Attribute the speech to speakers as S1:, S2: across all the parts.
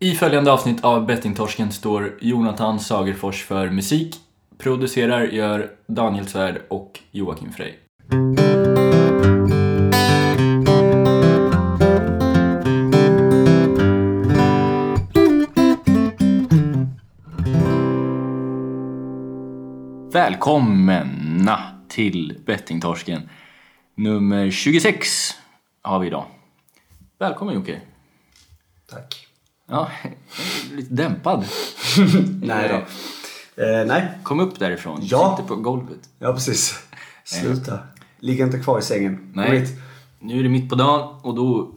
S1: I följande avsnitt av Bettingtorsken står Jonathan Sagerfors för musik. Producerar gör Daniel Svärd och Joakim Frey. Välkomna till Bettingtorsken. Nummer 26 har vi idag. Välkommen Jocke.
S2: Tack.
S1: Ja, lite dämpad.
S2: Nej då. Eh, nej.
S1: Kom upp därifrån.
S2: Ja.
S1: Sitter på golvet.
S2: Ja, precis. Sluta. Ligg inte kvar i sängen.
S1: Nej, nu är det mitt på dagen och då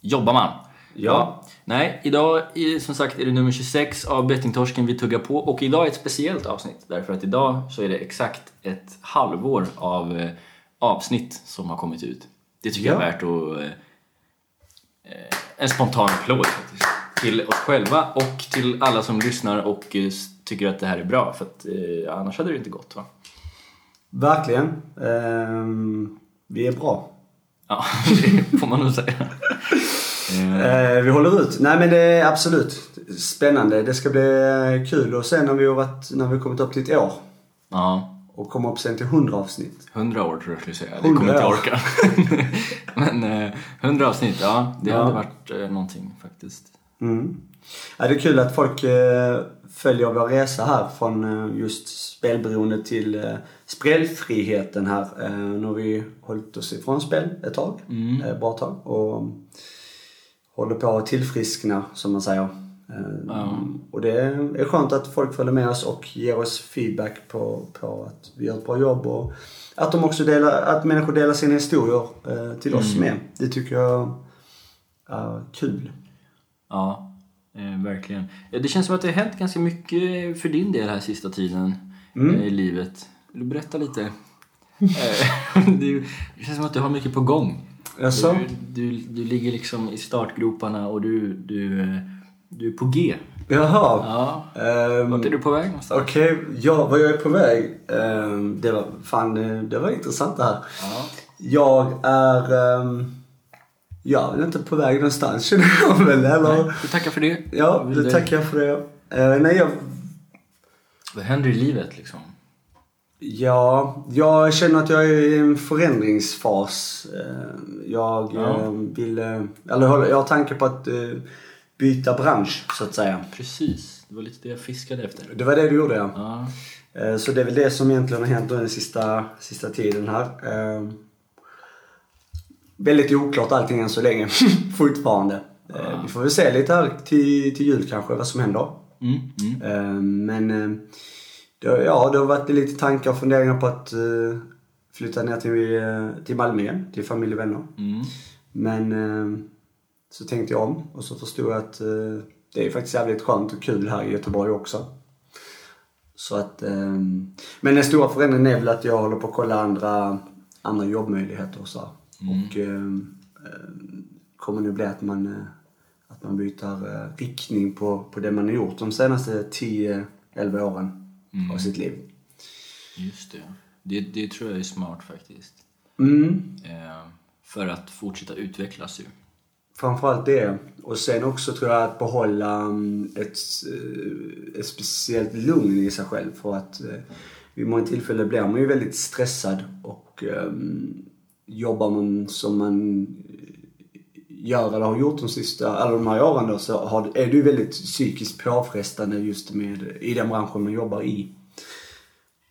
S1: jobbar man.
S2: Ja.
S1: Nej, idag är, som sagt är det nummer 26 av Bettingtorsken vi tuggar på och idag är ett speciellt avsnitt därför att idag så är det exakt ett halvår av eh, avsnitt som har kommit ut. Det tycker jag är
S2: Ja.
S1: värt att... Eh, eh, en spontan applåd faktiskt. Till oss själva och till alla som lyssnar och eh, tycker att det här är bra för att eh, annars hade det inte gått va?
S2: Verkligen. Ehm, vi är bra.
S1: Ja, det får man nog säga. Eh,
S2: Eh, vi håller ut. Nej men det är absolut spännande. Det ska bli eh, kul att se när vi har varit, när vi kommit upp till ett år.
S1: ja,
S2: Och kommer upp sen till 100 avsnitt.
S1: 100 år tror jag skulle säga. Det
S2: 100
S1: kommer inte jag orka. Men eh, 100 avsnitt, ja. Det
S2: Ja.
S1: hade varit eh, någonting faktiskt.
S2: Mm. Ja, det är kul att folk eh, följer vår resa här från eh, just spelberoende till eh, spelfriheten här. Nu har vi hållit oss ifrån spel ett tag,
S1: Mm.
S2: eh, bra tag. Och håller på att tillfriskna, som man säger.
S1: Ja.
S2: Och det är skönt att folk följer med oss och ger oss feedback på, på att vi gör ett bra jobb. Och att, de också delar, att människor delar sina historier till oss med. Det tycker jag är kul.
S1: Ja, eh, verkligen. Eh, Det känns som att det har hänt ganska mycket för din del här sista tiden
S2: Mm.
S1: eh, i livet. Vill du berätta lite? Det känns som att du har mycket på gång.
S2: Jaså?
S1: Du, du, du ligger liksom i startgroparna och du, du, du är på G.
S2: Jaha.
S1: Ja.
S2: Ehm,
S1: Vart är du på väg någonstans?
S2: Okej, ja, vad jag är på väg. Ehm, det var, fan, det var intressant det här.
S1: Ja.
S2: Jag är, um, jag är väl inte på väg någonstans känner jag väl, eller?
S1: Nej, vi tackar för det.
S2: Ja, det tackar jag för det. Eh, nej, jag,
S1: Vad händer i livet liksom?
S2: ja, jag känner att jag är i en förändringsfas. Eh, jag
S1: Ja.
S2: eh, vill, eller jag har- tanke på att byta bransch, så att säga.
S1: Precis, det var lite det jag fiskade efter.
S2: Det var det du gjorde, ja.
S1: Ja,
S2: Så det är väl det som egentligen har hänt den sista, sista tiden här. Väldigt oklart allting än så länge, fortfarande. Eh, Vi får väl se lite här till, till jul kanske, vad som händer.
S1: mm, mm.
S2: Eh, Men eh, det, ja, det har varit lite tankar och funderingar på att flytta ner till, till Malmö igen, till familj och vänner.
S1: Mm.
S2: Men så tänkte jag om och så förstod jag att det är faktiskt jävligt skönt och kul här i Göteborg också. Så att, men den stora förändringen är väl att jag håller på att kolla andra, andra jobbmöjligheter och så. Här. Och eh, eh, kommer nu bli att man, eh, att man byter eh, riktning på, på det man har gjort de senaste 10-11 åren av sitt liv.
S1: Just det. det. Det tror jag är smart faktiskt.
S2: Mm.
S1: Eh, för att fortsätta utvecklas ju.
S2: Framförallt det. Och sen också tror jag att behålla mm, ett, ett speciellt lugn i sig själv. För att vid många tillfällen blir man ju väldigt stressad och um, jobbar man som man gör eller har gjort de sista, alla de här åren då, så har, är det ju väldigt psykiskt påfrestande just med, i den branschen man jobbar i.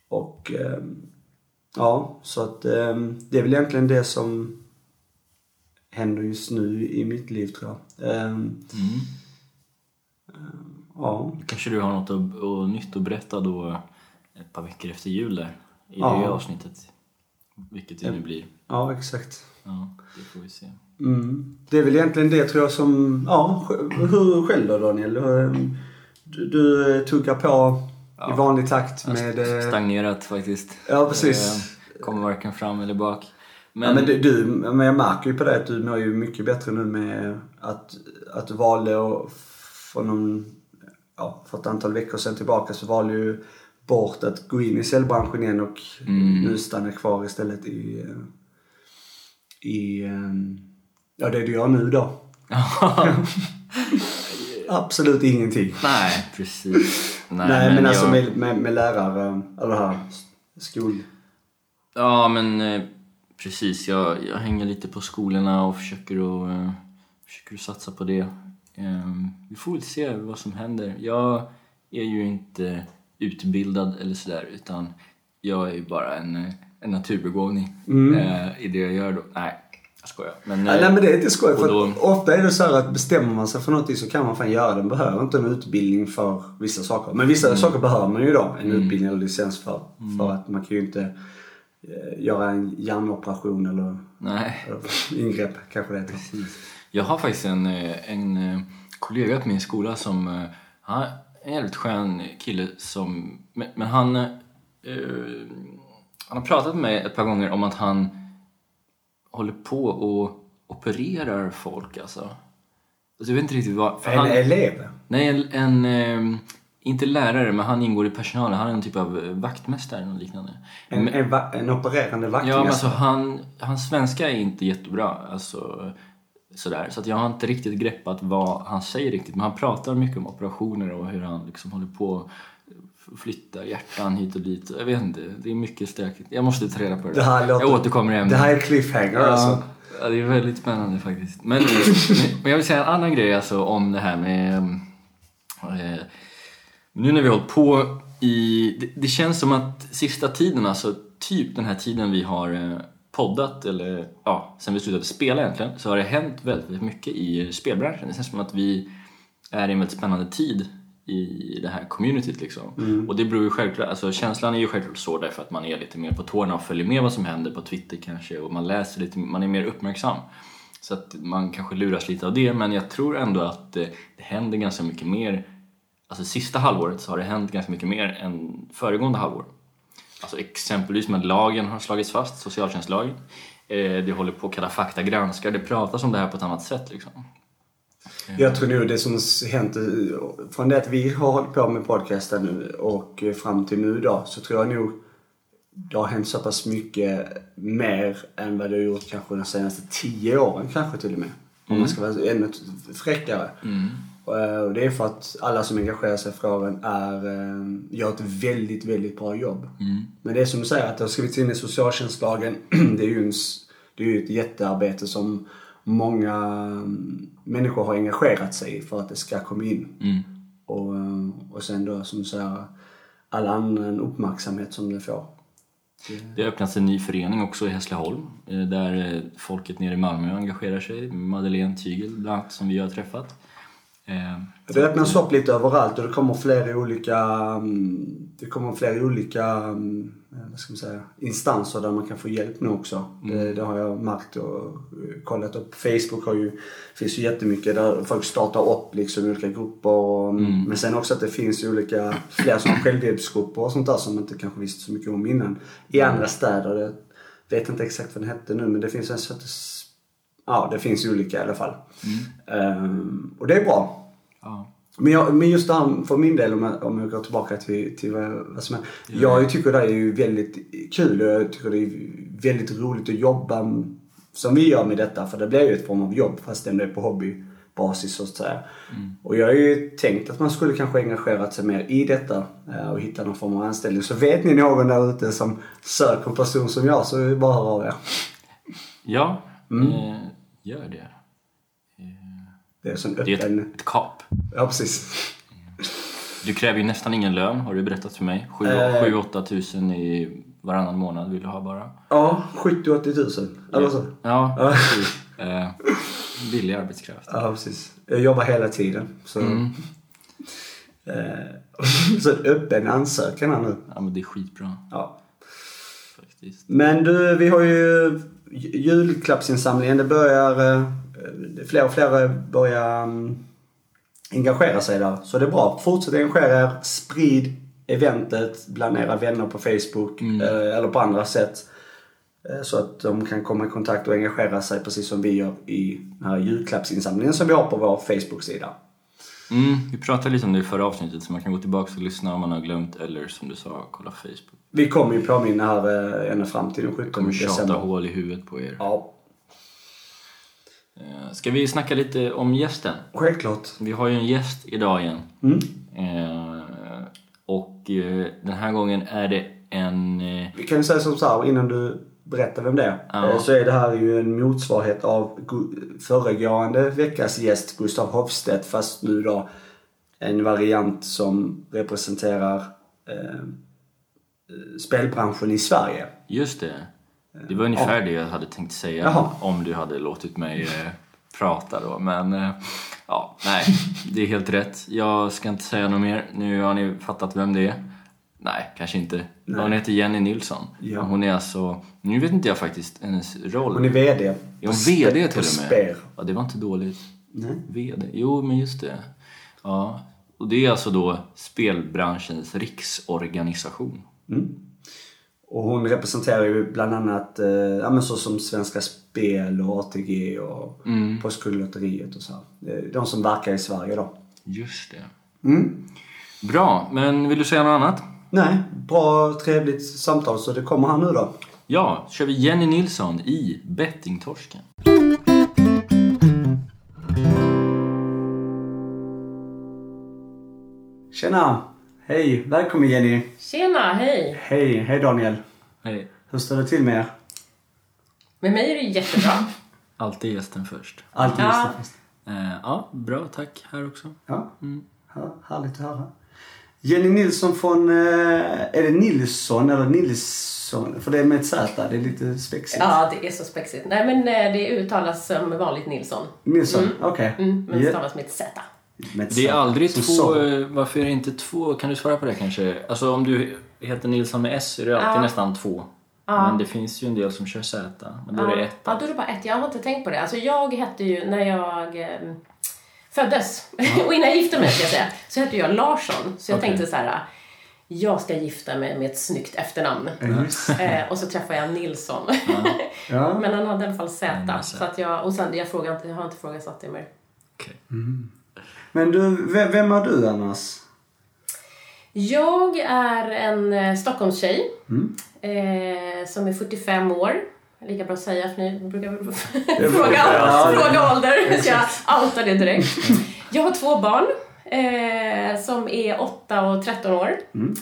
S2: Och ehm, ja, så att ehm, det är väl egentligen det som händer just nu i mitt liv tror jag. Ehm,
S1: Mm.
S2: ja,
S1: Kanske du har något att, och nytt att berätta då ett par veckor efter jul där. I
S2: Ja.
S1: det avsnittet. Vilket det nu blir.
S2: ja exakt.
S1: Ja, det får vi se.
S2: Mm. Det är väl egentligen det tror jag som, ja, hur själv då Daniel? Du, du tuggar på
S1: Ja.
S2: i vanlig takt med... eh,
S1: Stagnerat faktiskt.
S2: Ja, precis.
S1: Eh, Kommer varken fram eller bak.
S2: Men, ja, men du, du, men jag märker ju på det att du mår ju mycket bättre nu med att, att du valde att för någon, ja, för ett antal veckor sedan tillbaka så valde ju bort att gå in i säljbranschen igen och
S1: Mm.
S2: nu stanna kvar istället i, eh, i eh, ja det du gör nu då. absolut ingenting.
S1: Nej, precis. Nej,
S2: Nej, men, alltså
S1: jag-
S2: med, med, med lärare, eller här, skol...
S1: Ja, men eh, precis. Jag, jag hänger lite på skolorna och försöker att, eh, försöker att satsa på det. Eh, vi får väl se vad som händer. Jag är ju inte utbildad eller sådär utan jag är ju bara en, en naturbegåvning eh, i det jag gör då. Nej, jag skojar. Men,
S2: Ja, nej men det är inte skoj. För
S1: då-
S2: ofta är det så här att bestämmer man sig för någonting så kan man fan göra det. Man behöver inte en utbildning för vissa saker. Men vissa
S1: Mm.
S2: saker behöver man ju då. En utbildning eller licens för. För att man kan ju inte eh, göra en hjärnoperation eller,
S1: nej.
S2: eller ingrepp kanske det heter.
S1: Jag har faktiskt en, eh, en eh, kollega på min skola som... Han en jävligt skön kille som... Men, men han... eh, Han har pratat med mig ett par gånger om att han håller på och opererar folk alltså. alltså jag vet inte riktigt vad... För
S2: En
S1: han,
S2: elev?
S1: nej, en... en eh, inte lärare, men han ingår i personalen. Han är en typ av eh, vaktmästare eller liknande.
S2: En, en, va- en opererande
S1: Ja,
S2: vaktmästare?
S1: men alltså han, hans svenska är inte jättebra. Alltså, sådär. Så att jag har inte riktigt greppat vad han säger riktigt. Men han pratar mycket om operationer och hur han liksom håller på att flytta hjärtan hit och dit. Jag vet inte, det är mycket stökigt. Jag måste ta reda på det.
S2: Det här låter-
S1: jag återkommer i ämnet.
S2: Det här är cliffhanger
S1: Ja,
S2: alltså.
S1: ja, det är väldigt spännande faktiskt. Men, men jag vill säga en annan grej alltså om det här med... Eh, nu när vi har hållit på i... Det, det känns som att sista tiden, alltså typ den här tiden vi har eh, poddat eller ja, sen vi slutade spela egentligen, så har det hänt väldigt, mycket i spelbranschen. Det känns som att vi är i en väldigt spännande tid i det här communityt liksom. Och det beror ju självklart, alltså känslan är ju självklart så därför att man är lite mer på tårna och följer med vad som händer på Twitter kanske och man läser lite, man är mer uppmärksam. Så att man kanske luras lite av det men jag tror ändå att eh, det händer ganska mycket mer Alltså sista halvåret så har det hänt ganska mycket mer än föregående halvår. Alltså exempelvis med att lagen har slagits fast, socialtjänstlagen. Eh, det håller på att Kalla fakta granskar, det pratas om det här på ett annat sätt liksom.
S2: Jag tror nog det som hänt eh, från det att vi har hållit på med podcasten nu och eh, fram till nu då så tror jag nog det har hänt så pass mycket mer än vad det har gjort kanske de senaste tio åren kanske till och med. Om man ska vara ännu fräckare. Eh, Och det är för att alla som engagerar sig i frågan är, eh, gör ett väldigt, väldigt bra jobb. Men det är som du säger att det har skrivits in i socialtjänstlagen. det är ju en, det är ett jättearbete som många mm, människor har engagerat sig i för att det ska komma in. Och, eh, och sen då som du säger, all annan uppmärksamhet som det får.
S1: Det har öppnats en ny förening också i Hässleholm eh, där eh, folket nere i Malmö engagerar sig. Madeleine Tygel bland annat som vi har träffat. Eh,
S2: Det öppnas upp lite överallt och det kommer fler olika, mm, det kommer fler olika mm, vad ska man säga, instanser där man kan få hjälp nu också. Det, det har jag märkt och eh, kollat upp. Facebook har ju, finns ju jättemycket där folk startar upp liksom olika grupper. Och, Men sen också att det finns olika, fler som självhjälpsgrupper och sånt där som man inte kanske visste så mycket om innan. I andra städer. Jag vet inte exakt vad den hette nu men det finns en Ja, det finns olika i alla fall. Ehm, och det är bra.
S1: ja.
S2: Men, jag, men just det här för min del om jag, om jag går tillbaka till, till vad, vad som är. Jag tycker det är ju väldigt kul och jag tycker det är väldigt roligt att jobba som vi gör med detta. För det blir ju ett form av jobb fast ändå är på hobbybasis så att säga. Och jag har ju tänkt att man skulle kanske engagerat sig mer i detta eh, och hitta någon form av anställning. Så vet ni någon där ute som söker en person som jag så är det bara höra av er.
S1: Ja,
S2: Mm.
S1: eh, gör det.
S2: Det är sån
S1: Det är
S2: öppen...
S1: ett, ett kap.
S2: Ja, precis.
S1: Du kräver ju nästan ingen lön har du berättat för mig.
S2: Eh.
S1: 7-8 tusen i varannan månad vill du ha bara.
S2: Ja, 70-80 tusen. Eller så.
S1: Ja, precis. Eh, billig arbetskraft.
S2: Ja, precis. Jag jobbar hela tiden. Så,
S1: Mm.
S2: eh, så en öppen ansökan här nu.
S1: Ja, men det är skitbra
S2: Ja.
S1: faktiskt.
S2: Men du, vi har ju julklappsinsamlingen. Det börjar... Eh, fler och fler börjar mm, engagera sig där. Så det är bra. Fortsätt engagera er. Sprid eventet bland era vänner på Facebook
S1: Mm.
S2: eh, eller på andra sätt. Eh, Så att de kan komma i kontakt och engagera sig precis som vi gör i den här julklappsinsamlingen som vi har på vår Facebook-sida.
S1: Mm, vi pratade lite om det i förra avsnittet så man kan gå tillbaka och lyssna om man har glömt eller som du sa, kolla Facebook.
S2: Vi kommer ju påminna här eh, ända fram till den 17
S1: Kommer tjata
S2: december.
S1: hål i huvudet på er.
S2: Ja.
S1: Eh, Ska vi snacka lite om gästen?
S2: Självklart.
S1: Vi har ju en gäst idag igen.
S2: Mm.
S1: Eh, och den här gången är det en...
S2: Vi kan ju säga som så här, innan du berättar vem det är.
S1: Ja.
S2: eh, Så är det här ju en motsvarighet av föregående veckas gäst Gustav Hofstedt fast nu då en variant som representerar eh, spelbranschen i Sverige.
S1: just det. Det var ungefär det jag hade tänkt säga
S2: Jaha.
S1: om du hade låtit mig eh, prata då. Men eh, ja, nej, det är helt rätt. Jag ska inte säga något mer. Nu har ni fattat vem det är. Nej, kanske inte. Hon heter Jenny Nilsson.
S2: Ja.
S1: Hon är alltså, nu vet inte jag faktiskt hennes roll.
S2: Hon är VD.
S1: Är hon VD till och med? Ja, det var inte dåligt.
S2: Nej.
S1: VD? Jo, men just det. Ja. Och det är alltså då spelbranschens riksorganisation.
S2: Och hon representerar ju bland annat eh, ja, men så som Svenska Spel och ATG och
S1: Mm.
S2: Postkodlotteriet och så här. De som verkar i Sverige då.
S1: Just det.
S2: Mm.
S1: Bra, men vill du säga något annat?
S2: Nej, bra trevligt samtal så det kommer här nu då.
S1: Ja, kör vi Jenny Nilsson i Bettingtorsken.
S2: Tjena! Hej! Välkommen Jenny!
S3: Tjena, hej!
S2: Hej! Hej Daniel!
S1: Hej.
S2: Hur står det till med er?
S3: Med mig är det jättebra.
S1: Alltid gästen först.
S2: Allt
S3: Ja.
S2: det först.
S1: Eh, ja, bra. Tack. Här också.
S2: Ja, ja, härligt att höra. Jenny Nilsson från... Eh, är det Nilsson eller Nilsson? För det är med ett Z, det är lite spexigt.
S3: Ja, det är så spexigt. Nej, men eh, det uttalas som vanligt Nilsson.
S2: Nilsson, okej.
S3: Mm, men det
S2: Ja,
S3: stavas med ett Z.
S2: med ett
S1: Det är aldrig
S2: Som
S1: två...
S2: så.
S1: eh, Varför är det inte två? Kan du svara på det kanske? Alltså om du heter Nilsson med S är det alltid
S3: Ja.
S1: nästan två. Men det finns ju en del som kör Z. Men då är det
S3: Ja,
S1: ett.
S3: ja, då är det bara ett. Jag har inte tänkt på det. Alltså, jag hette ju, när jag eh, föddes, och innan jag gifte mig ska jag säga, så hette jag Larsson. Så jag
S1: Okej.
S3: tänkte så här, jag ska gifta mig med ett snyggt efternamn.
S2: Ja.
S3: Eh, och så träffade jag Nilsson.
S2: Ja.
S3: Men han hade i alla fall Z.
S1: Mm, Z.
S3: Så att jag, och sen, jag, frågar inte, jag har inte frågasatt det mer.
S1: Okej.
S2: Men du, ve- vem är du annars?
S3: Jag är en eh, Stockholmstjej
S2: Mm.
S3: eh, som är 45 år. Lika bra att säga för ni brukar väl fråga,
S2: ja,
S3: fråga ålder. Så jag outar det direkt. Jag har två barn eh, som är 8 och 13 år.
S2: Mm.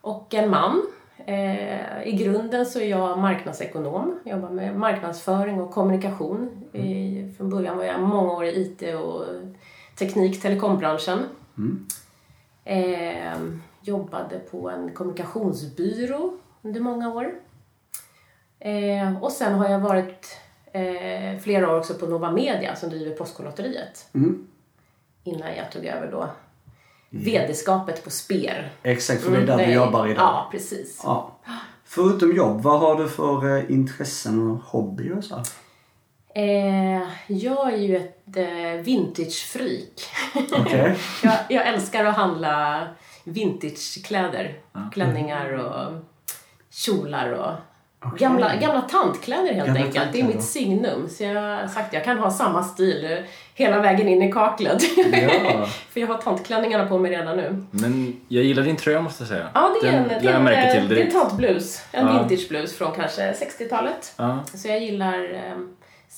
S3: Och en man. Eh, I grunden så är jag marknadsekonom. Jag jobbar med marknadsföring och kommunikation. I, från början var jag många år i IT och teknik, telekombranschen. Eh, jobbade på en kommunikationsbyrå under många år. Eh, och sen har jag varit eh, flera år också på Nova Media som driver Postkodlotteriet.
S2: Mm.
S3: Innan jag tog över då VD-skapet på Sper.
S2: Exakt, för det är där
S3: Mm,
S2: du jobbar idag.
S3: Ja, precis.
S2: Ja. Förutom jobb, vad har du för eh, intressen och hobby och så?
S3: Eh, jag är ju ett eh, vintage-freak.
S2: Okej.
S3: jag, jag älskar att handla vintagekläder. Klänningar och kjolar och gamla, gamla tantkläder helt
S2: Gamla
S3: enkelt. Det är mitt signum. Så jag har sagt att jag kan ha samma stil hela vägen in i kaklet.
S2: Ja.
S3: För jag har tantklänningarna på mig redan nu.
S1: Men jag gillar din tröja måste jag säga.
S3: Ja, det är
S1: Den
S3: en, det
S1: lade
S3: är
S1: till
S3: eh, det är en
S1: direkt.
S3: tantblus. En
S1: Ja.
S3: vintageblus från kanske 60-talet.
S1: Ja.
S3: Så jag gillar eh,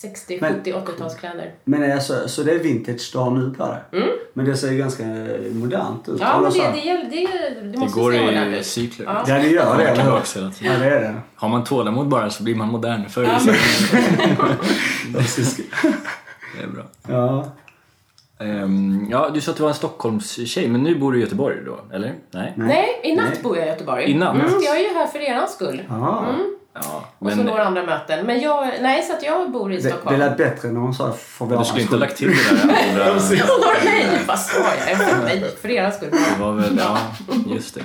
S3: 60,
S2: Men-
S3: 70, 80-talskläder.
S2: Men alltså, så det är vintage du har nu på dig? Men det ser ju ganska modernt ut.
S3: Mm. Ja, men
S2: så
S3: det, det, gäller- det, det,
S1: Det
S3: måste
S1: går i cykler.
S3: Ja.
S2: Ja, det gör det, eller. Ja, det är det.
S1: Har man tålamod bara så blir man modern förr
S3: Ja,
S1: senare. Det är bra.
S2: Ja.
S1: Ehm, ja, du sa att du var en Stockholmstjej, men nu bor du i Göteborg då, eller? Nej?
S3: Nej, i natt
S2: Nej.
S3: bor jag i Göteborg.
S1: I natt?
S3: Mm, jag är ju här för er skull.
S2: Ja.
S1: Ja,
S3: Och så
S1: men
S3: några andra möten. Men jag, nej, så att jag bor i
S2: Det, det
S3: Stockholm.
S2: lät bättre när hon sa för
S1: du skulle inte ha lagt till det där andra...
S3: nej, vad sa jag? Nej, för er skull.
S1: Det var väl, ja, just det.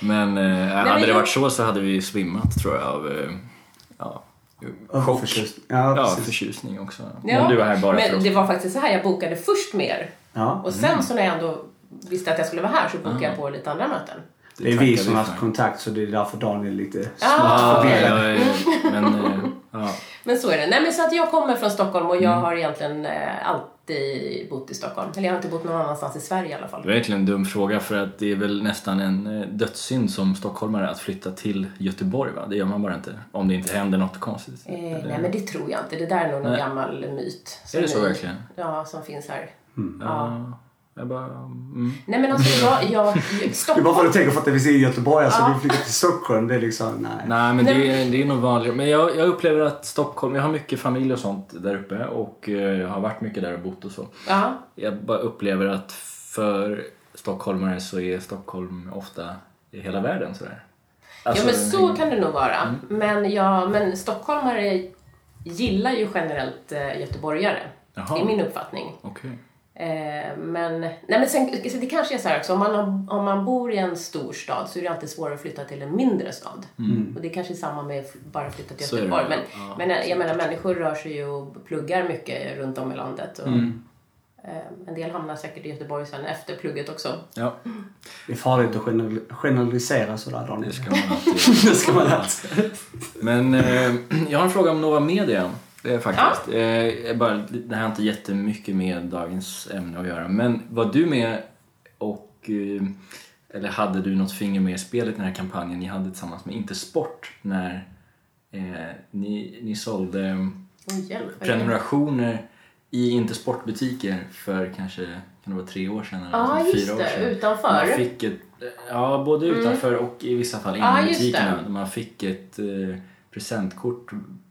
S1: Men eh, hade det
S3: jag-
S1: varit så så hade vi svimmat tror jag av eh, ja,
S2: Chock. Ja,
S1: ja,
S2: precis.
S1: förtjusning också.
S3: Ja,
S1: Om du var här bara för
S3: Men det var faktiskt så här, jag bokade först med er.
S2: Ja.
S3: Och sen så när jag ändå visste att jag skulle vara här så bokade jag på lite andra möten.
S2: Det är vi som har haft kontakt så det är därför Daniel är lite
S3: Ja,
S2: förvirrad.
S1: ja, ja, men eh, ja.
S3: Men så är det. Nej men så att jag kommer från Stockholm och jag har egentligen eh, alltid bott i Stockholm. Eller jag har inte bott någon annanstans i Sverige i alla fall.
S1: Det är verkligen en dum fråga för att det är väl nästan en eh, dödssynd som stockholmare att flytta till Göteborg va? Det gör man bara inte. Om det inte händer något konstigt.
S3: Eh, nej men det tror jag inte. Det där är nog någon
S1: Nej.
S3: gammal myt.
S1: Är det så verkligen?
S3: Ja, som finns här.
S1: Ja. Jag bara... Mm.
S3: Nej men alltså jag, jag,
S2: Det är bara för att
S3: Stockholm.
S2: tänker för att det finns i Göteborg, alltså
S3: Ja.
S2: du flyttar till Stockholm, det är liksom, nej.
S1: Nej men det är, det är nog vanligare. Men jag, jag upplever att Stockholm, jag har mycket familj och sånt där uppe och eh, jag har varit mycket där och bott och så.
S3: Ja,
S1: Jag bara upplever att för stockholmare så är Stockholm ofta i hela världen sådär.
S3: ja
S1: Alltså,
S3: men så kan det nog vara.
S1: Mm.
S3: Men, ja, men stockholmare gillar ju generellt eh, göteborgare.
S1: Jaha.
S3: I min uppfattning.
S1: Okej.
S3: Eh, men, nej men sen, så det kanske är så här också, om man, har, om man bor i en stor stad så är det alltid svårare att flytta till en mindre stad. Och det kanske är samma med att bara flytta till
S1: är
S3: Göteborg. Men,
S1: ja.
S3: men eh, jag menar, människor rör sig ju och pluggar mycket runt om i landet. Och,
S1: Mm.
S3: eh, en del hamnar säkert i Göteborg sen efter plugget också.
S1: Ja,
S2: Det är farligt att general- generalisera sådär Daniel.
S1: det ska man alltid
S2: Det ska man alltid.
S1: Men eh, jag har en fråga om Nova Media. Det är faktiskt. Eh, jag bara, det här har inte jättemycket med dagens ämne att göra. Men var du med och... Eh, eller hade du något finger med i spelet i den här kampanjen ni hade tillsammans med Intersport när eh, ni, ni sålde
S3: Oh, hjälp,
S1: prenumerationer i Intersportbutiker för kanske kan det vara tre år sedan eller
S3: Ja, just
S1: fyra år
S3: det.
S1: sedan.
S3: Utanför.
S1: Man fick ett, ja, både utanför och i vissa fall inom
S3: Ja, just
S1: butikerna. Man fick ett eh, presentkort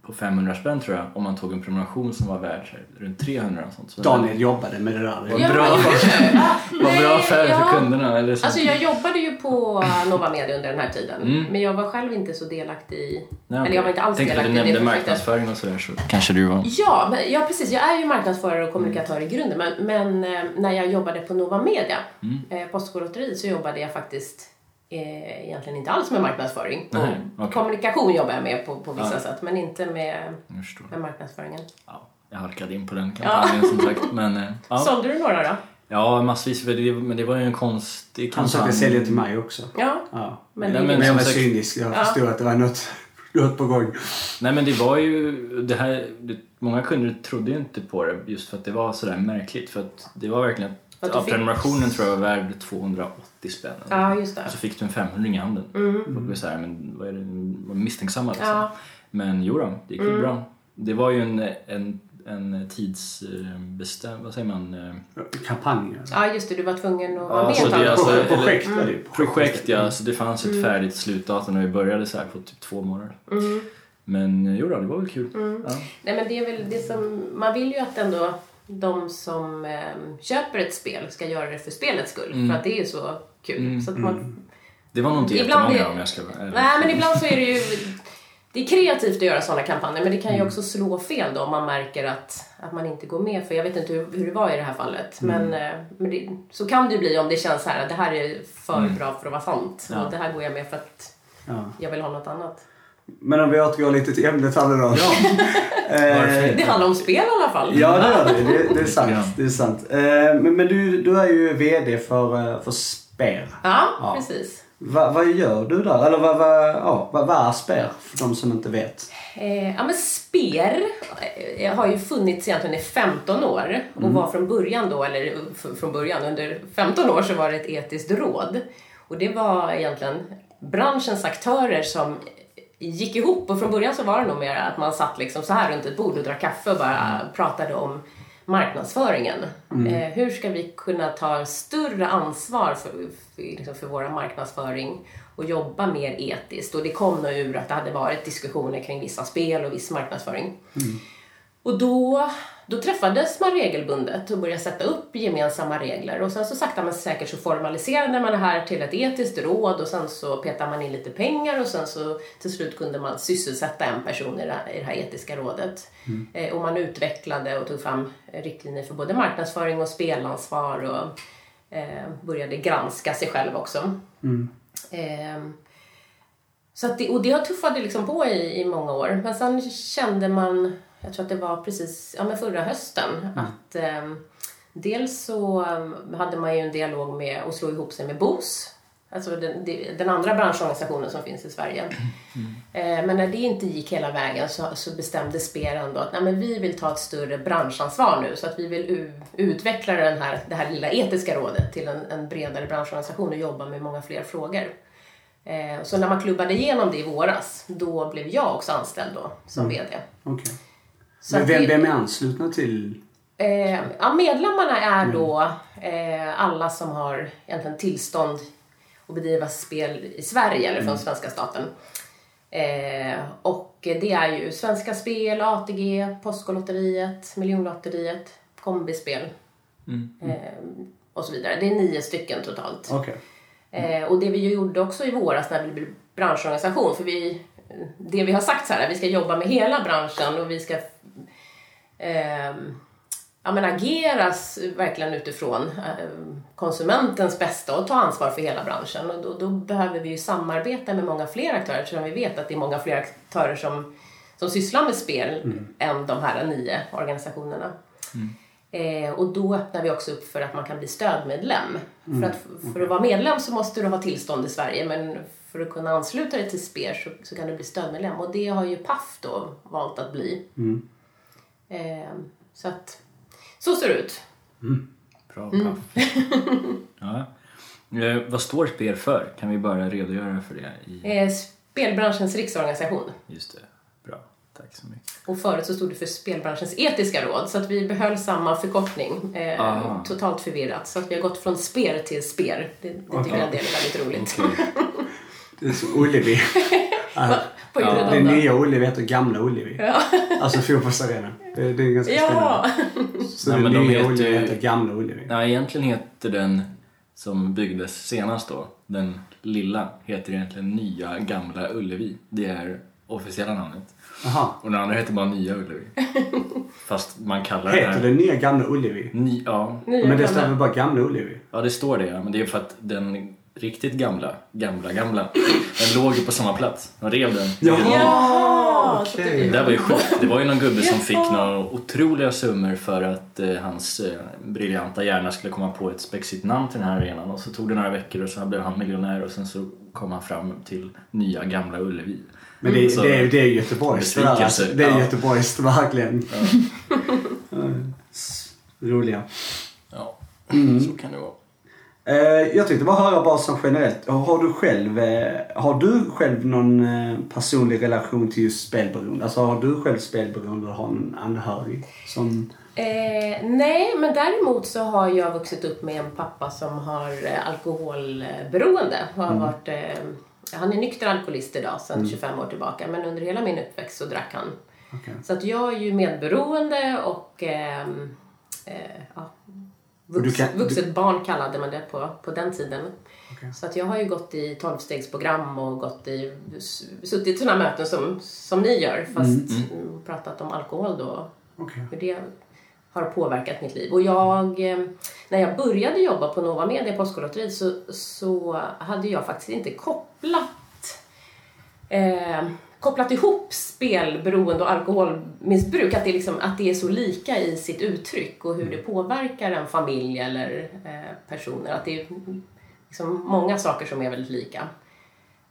S1: på 500 spänn tror jag om man tog en prenumeration som var värd runt 300 och sånt. Så
S2: Daniel jobbade med det där.
S1: Vad
S3: Ja,
S1: bra.
S3: vad du?
S1: det bra
S3: Nej,
S1: affär för
S3: ja.
S1: kunderna. Eller så.
S3: Alltså jag jobbade ju på Nova Media under den här tiden.
S1: Mm.
S3: Men jag var själv inte så delaktig i...
S1: Nej,
S3: eller jag var inte alls
S1: Tänkte att du
S3: delaktig i det
S1: nämnde
S3: projektet.
S1: marknadsföring och sådär så kanske du var...
S3: Ja, men, ja, precis. Jag är ju marknadsförare och kommunikatör i grunden. Men, men eh, när jag jobbade på Nova Media,
S1: Mm.
S3: eh, Postkodlotteriet, så jobbade jag faktiskt eh, egentligen inte alls med marknadsföring.
S1: Nej, okej.
S3: Kommunikation jobbar jag med på, på vissa
S1: Ja.
S3: sätt, men inte med, med marknadsföringen.
S1: Ja, jag halkade in på den kampanjen som sagt. Men, eh, ja.
S3: Sålde du några då?
S1: ja, massvis. För det, men det var ju en konstig
S2: Han försökte sälja till mig också.
S3: Ja,
S2: Ja.
S3: men
S1: Ja,
S3: det,
S1: men-
S2: Men jag var
S1: sagt-
S2: cynisk. Jag
S3: Ja.
S2: förstod att det var något, något på gång.
S1: Nej men det var ju, det här, det, många kunder trodde ju inte på det just för att det var sådär märkligt. För att det var verkligen,
S3: Att
S1: ja,
S3: fick-
S1: prenumerationen tror jag var värd 280 spänn.
S3: ja, just det.
S1: Och så fick du en 500 i handen.
S3: Mm.
S1: Folk var såhär, men vad är det, var misstänksamma liksom.
S3: Ja.
S1: Men jo då, det gick ju
S3: Mm.
S1: bra. Det var ju en, en, en tidsbestämd, vad säger man? eh,
S2: Kampanjer.
S3: ja, just det. Du var tvungen att vara
S1: Ja,
S3: med
S1: så
S3: ett
S1: det alltså-
S2: Projekt,
S1: eller-
S2: projekt.
S1: Projekt ja, så det fanns ett färdigt slutdatum när vi började så här på typ två månader.
S3: Mm.
S1: Men eh, jo då, det var väl kul.
S3: Mm.
S1: Ja.
S3: Nej, men det är väl det som... Man vill ju att ändå de som eh, köper ett spel ska göra det för spelets skull.
S1: Mm.
S3: För att det är så kul.
S1: Mm,
S3: Så att man,
S1: Det var nog inte
S3: Ibland
S1: jättemånga
S3: är-
S1: om jag ska ärlig.
S3: Nej, men ibland så är det ju... Det är kreativt att göra sådana kampanjer men det kan ju
S1: Mm.
S3: också slå fel då om man märker att, att man inte går med. För jag vet inte hur, hur det var i det här fallet.
S1: Mm.
S3: Men, eh, men det, så kan det ju bli om det känns så här att det här är för
S1: Mm.
S3: bra för att vara sant.
S1: Ja.
S3: Och det här går jag med för att
S2: Ja.
S3: jag vill ha något annat.
S2: Men om vi återgår lite till ämnet här då.
S1: Ja,
S2: Eh?
S3: Det handlar om spel i alla fall.
S2: Ja, det gör det. Det, det är sant.
S1: Ja.
S2: Det är sant. Eh, Men, men du, du är ju VD för, eh, för SPER.
S3: Ja,
S2: Ja.
S3: precis.
S2: Va, vad gör du där? Eller vad, vad, ja, vad, vad är SPER? För de som inte vet.
S3: Eh, ja men SPER eh, har ju funnits egentligen i 15 år och var från början då, eller eh, från början, under 15 år så var det ett etiskt råd. Och det var egentligen branschens aktörer som gick ihop och från början så var det nog mer att man satt liksom så här runt ett bord och drack kaffe och bara pratade om marknadsföringen. Eh, hur ska vi kunna ta större ansvar för, för, liksom för vår marknadsföring och jobba mer etiskt? Och det kom nog ur att det hade varit diskussioner kring vissa spel och viss marknadsföring. Och då, då träffades man regelbundet och började sätta upp gemensamma regler och sen så sakta men säkert så formaliserade man det här till ett etiskt råd och sen så petade man in lite pengar och sen så till slut kunde man sysselsätta en person i det här, i det här etiska rådet. Eh, och man utvecklade och tog fram riktlinjer för både marknadsföring och spelansvar och eh, började granska sig själv också. Ehm, så att det, och det har tuffade liksom på i, i många år. Men sen kände man, jag tror att det var precis ja, men förra hösten, att ehm, dels så ehm, hade man ju en dialog med att slå ihop sig med BOS. Alltså den, den andra branschorganisationen som finns i Sverige. Mm. Men när det inte gick hela vägen så, så bestämde SPER ändå att nej, men vi vill ta ett större branschansvar nu så att vi vill utveckla den här, det här lilla etiska rådet till en, en bredare branschorganisation och jobba med många fler frågor. Eh, så när man klubbade igenom det i våras, då blev jag också anställd då som mm. VD.
S2: Okay. Men vem, vem är anslutna till?
S3: Eh, ja, medlemmarna är mm. då eh, alla som har egentligen tillstånd att bedriva spel i Sverige eller från mm. svenska staten. Eh, och det är ju Svenska Spel, ATG, Postkodlotteriet, Miljonlotteriet, Kombispel mm. eh, och så vidare. Det är nio stycken totalt.
S2: Okay.
S3: Eh, och det vi gjorde också i våras när vi blev branschorganisation, för vi, det vi har sagt så här, vi ska jobba med hela branschen och vi ska eh, ja, men ageras verkligen utifrån eh, konsumentens bästa och ta ansvar för hela branschen. Och då, då, behöver vi ju samarbeta med många fler aktörer eftersom vi vet att det är många fler aktörer som, som sysslar med spel mm. än de här nio organisationerna. Mm. Eh, och då öppnar vi också upp för att man kan bli stödmedlem. Mm. För, att, för att vara medlem så måste du ha tillstånd i Sverige men för att kunna ansluta dig till SPER så, så kan du bli stödmedlem och det har ju Paf då valt att bli.
S2: Mm.
S3: Eh, så att så ser det ut.
S1: Mm. Bra mm. Paf. ja. Eh, vad står SPER för? Kan vi bara redogöra för det?
S3: I... Eh, spelbranschens riksorganisation.
S1: Just det. Tack så mycket.
S3: Och förut så stod det för spelbranschens etiska råd så att vi behöll samma förkortning. Eh, totalt förvirrat. Så att vi har gått från SPER till SPER. Det, det tycker jag en del är väldigt roligt. Okay.
S2: det är som Ullevi.
S3: På ja.
S2: Det nya Ullevi heter Gamla Ullevi. Ja. Alltså fotbollsarenan. Det, det är ganska ja. spännande. Så Nej, det nya Ullevi heter Gamla Ullevi.
S1: Ja, egentligen heter den som byggdes senast då, den lilla, heter egentligen Nya Gamla Ullevi. Det är officiella namnet.
S2: Aha.
S1: Och den andra heter bara Nya Ullevi. Fast man kallar
S2: Heter det här... det Nya Gamla Ullevi?
S1: Ny, ja.
S2: Nya men det står väl bara Gamla Ullevi?
S1: Ja, det står det ja. Men det är för att den riktigt gamla, gamla, gamla, den låg ju på samma plats. De rev den.
S3: Ja! Okay.
S1: Det där var ju sjukt. Det var ju någon gubbe som fick några otroliga summor för att eh, hans eh, briljanta hjärna skulle komma på ett spexigt namn till den här arenan. Och så tog det några veckor och så blev han miljonär och sen så kom han fram till nya Gamla Ullevi.
S2: Men det, mm, det, är, det är Göteborgs det, alltså. det är ja. Göteborgs verkligen. Ja. Roliga.
S1: Ja, mm. så kan det vara.
S2: Eh, jag tänkte bara höra bara som generellt. Har du själv, eh, har du själv någon eh, personlig relation till just spelberoende? Alltså har du själv spelberoende och har en anhörig som...
S3: Eh, nej, men däremot så har jag vuxit upp med en pappa som har alkoholberoende. Har mm. varit eh, han är nykter alkoholist idag sedan mm. 25 år tillbaka men under hela min uppväxt så drack han. Okay. Så att jag är ju medberoende och eh, eh, ja, vux, kan, vuxet du... barn kallade man det på, på den tiden. Okay. Så att jag har ju gått i tolvstegsprogram och gått i, suttit i sådana möten som, som ni gör fast mm. Mm. pratat om alkohol då.
S2: Okay.
S3: Hur det har påverkat mitt liv. Och jag, eh, när jag började jobba på Nova Media Postkodlotteriet så, så hade jag faktiskt inte kopplat eh, kopplat ihop spelberoende och alkoholmissbruk, att det, liksom, att det är så lika i sitt uttryck och hur det påverkar en familj eller eh, personer. Att det är liksom många saker som är väldigt lika.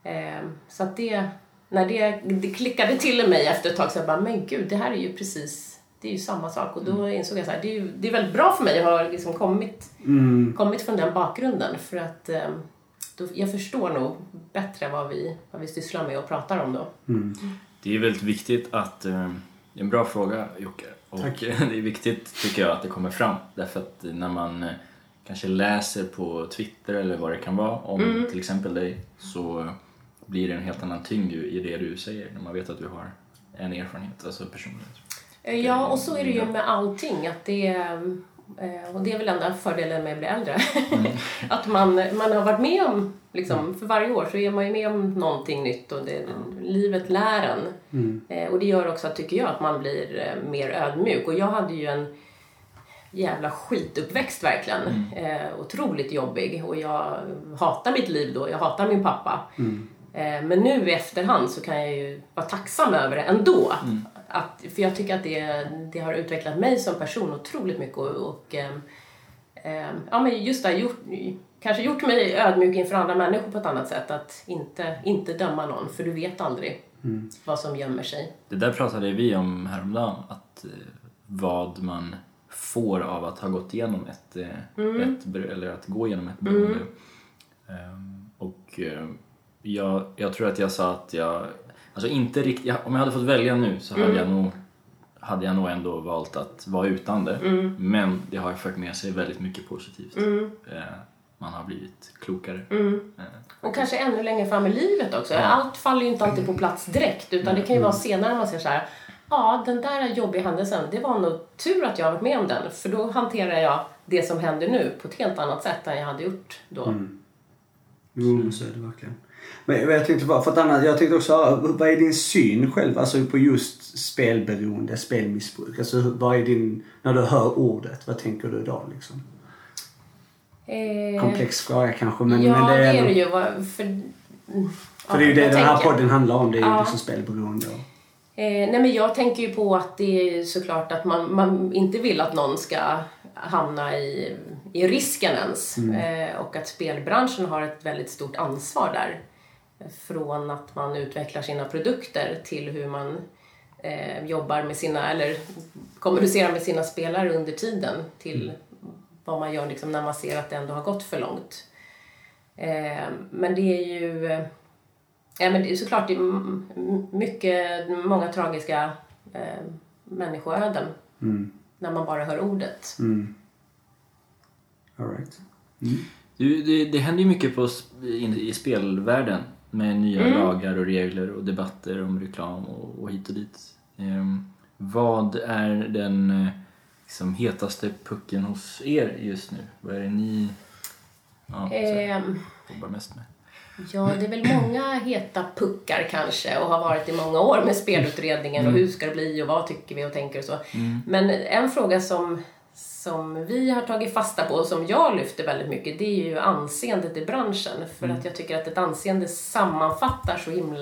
S3: Eh, så att det, när det, det klickade till i mig efter ett tag så jag bara, men gud, det här är ju precis det är ju samma sak och då mm. insåg jag så här, det är, ju, det är väldigt bra för mig att ha liksom kommit, mm. kommit från den bakgrunden för att eh, då, jag förstår nog bättre vad vi, vad vi sysslar med och pratar om då.
S2: Mm.
S1: Det är väldigt viktigt att, det eh, är en bra fråga Jocke och Tack. det är viktigt tycker jag att det kommer fram därför att när man eh, kanske läser på Twitter eller vad det kan vara om mm. till exempel dig så blir det en helt annan tyngd i det du säger när man vet att du har en erfarenhet, alltså personlighet.
S3: Ja, och så är det ju med allting. Att det, eh, och det är väl enda fördelen med att bli äldre. Mm. att man, man har varit med om, liksom, mm. för varje år så är man ju med om någonting nytt och det, livet lär en.
S2: Mm.
S3: Eh, och det gör också, tycker jag, att man blir eh, mer ödmjuk. Och jag hade ju en jävla skituppväxt verkligen. Mm. Eh, otroligt jobbig och jag hatar mitt liv då. Jag hatar min pappa.
S2: Mm.
S3: Eh, men nu i efterhand så kan jag ju vara tacksam över det ändå. Mm. Att, för jag tycker att det, det har utvecklat mig som person otroligt mycket. Och, och eh, ja, men just det, gjort, kanske gjort mig ödmjuk inför andra människor på ett annat sätt. Att inte, inte döma någon, för du vet aldrig vad som gömmer sig.
S1: Det där pratade vi om häromdagen, att eh, vad man får av att ha gått igenom ett, eh, ett ber- eller att gå igenom ett beroende. Ehm, och eh, jag, jag tror att jag sa att jag, alltså inte riktigt, om jag hade fått välja nu så hade jag nog hade jag nog ändå valt att vara utan det. Men det har fört med sig väldigt mycket positivt. Eh, man har blivit klokare. Eh,
S3: Och kanske ännu längre fram i livet också. Allt faller ju inte alltid på plats direkt utan det kan ju vara senare man ser så här. Ja, den där jobbiga händelsen, det var nog tur att jag har varit med om den. För då hanterar jag det som händer nu på ett helt annat sätt än jag hade gjort då.
S2: Jo, men så är det verkligen. Men jag tänkte bara, för att annat, jag tänkte också höra, vad är din syn själv alltså på just spelberoende, spelmissbruk? Alltså vad är din, när du hör ordet, vad tänker du då liksom?
S3: Eh,
S2: Komplex fråga kanske men,
S3: ja,
S2: men det är,
S3: det är det ju. För, mm,
S2: För det är ju det den här
S3: tänker jag?
S2: podden handlar om, det är ju
S3: Ja.
S2: liksom spelberoende. och-
S3: Eh, nej men jag tänker ju på att det är såklart att man, man inte vill att någon ska hamna i, i risken ens. Eh, och att spelbranschen har ett väldigt stort ansvar där. Från att man utvecklar sina produkter till hur man eh, jobbar med sina, eller kommunicerar med sina spelare under tiden till vad man gör liksom när man ser att det ändå har gått för långt. Eh, men det är ju eh, Ja, men det är såklart det är mycket, många tragiska eh, människoöden när man bara hör ordet.
S2: Mm. All right.
S1: Du, det, det händer ju mycket på, i, i spelvärlden med nya
S3: Mm.
S1: lagar och regler och debatter om reklam och, och hit och dit. Ehm, vad är den eh, liksom, hetaste pucken hos er just nu? Vad är det ni ja,
S3: Ehm,
S1: jobbar mest med?
S3: Ja, det är väl många heta puckar kanske och har varit i många år med spelutredningen och hur ska det bli och vad tycker vi och tänker och så. Men en fråga som, som vi har tagit fasta på och som jag lyfter väldigt mycket det är ju anseendet i branschen. För att jag tycker att ett anseende sammanfattar så himla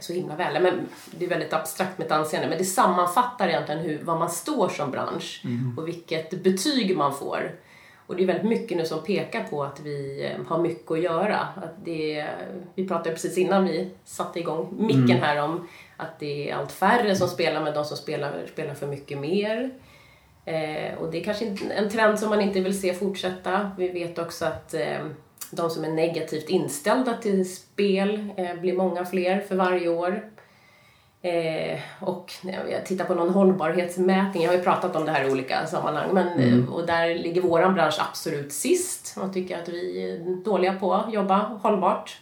S3: så himla väl, men det är väldigt abstrakt med ett anseende, men det sammanfattar egentligen hur, vad man står som bransch och vilket betyg man får. Och det är väldigt mycket nu som pekar på att vi eh, har mycket att göra. Att det, vi pratade precis innan vi satte igång micken här om att det är allt färre som spelar, men de som spelar spelar för mycket mer. Eh, och det är kanske en trend som man inte vill se fortsätta. Vi vet också att eh, de som är negativt inställda till spel eh, blir många fler för varje år. Eh, och jag tittar på någon hållbarhetsmätning, jag har ju pratat om det här i olika sammanhang, men, eh, och där ligger våran bransch absolut sist. Man tycker att vi är dåliga på att jobba hållbart.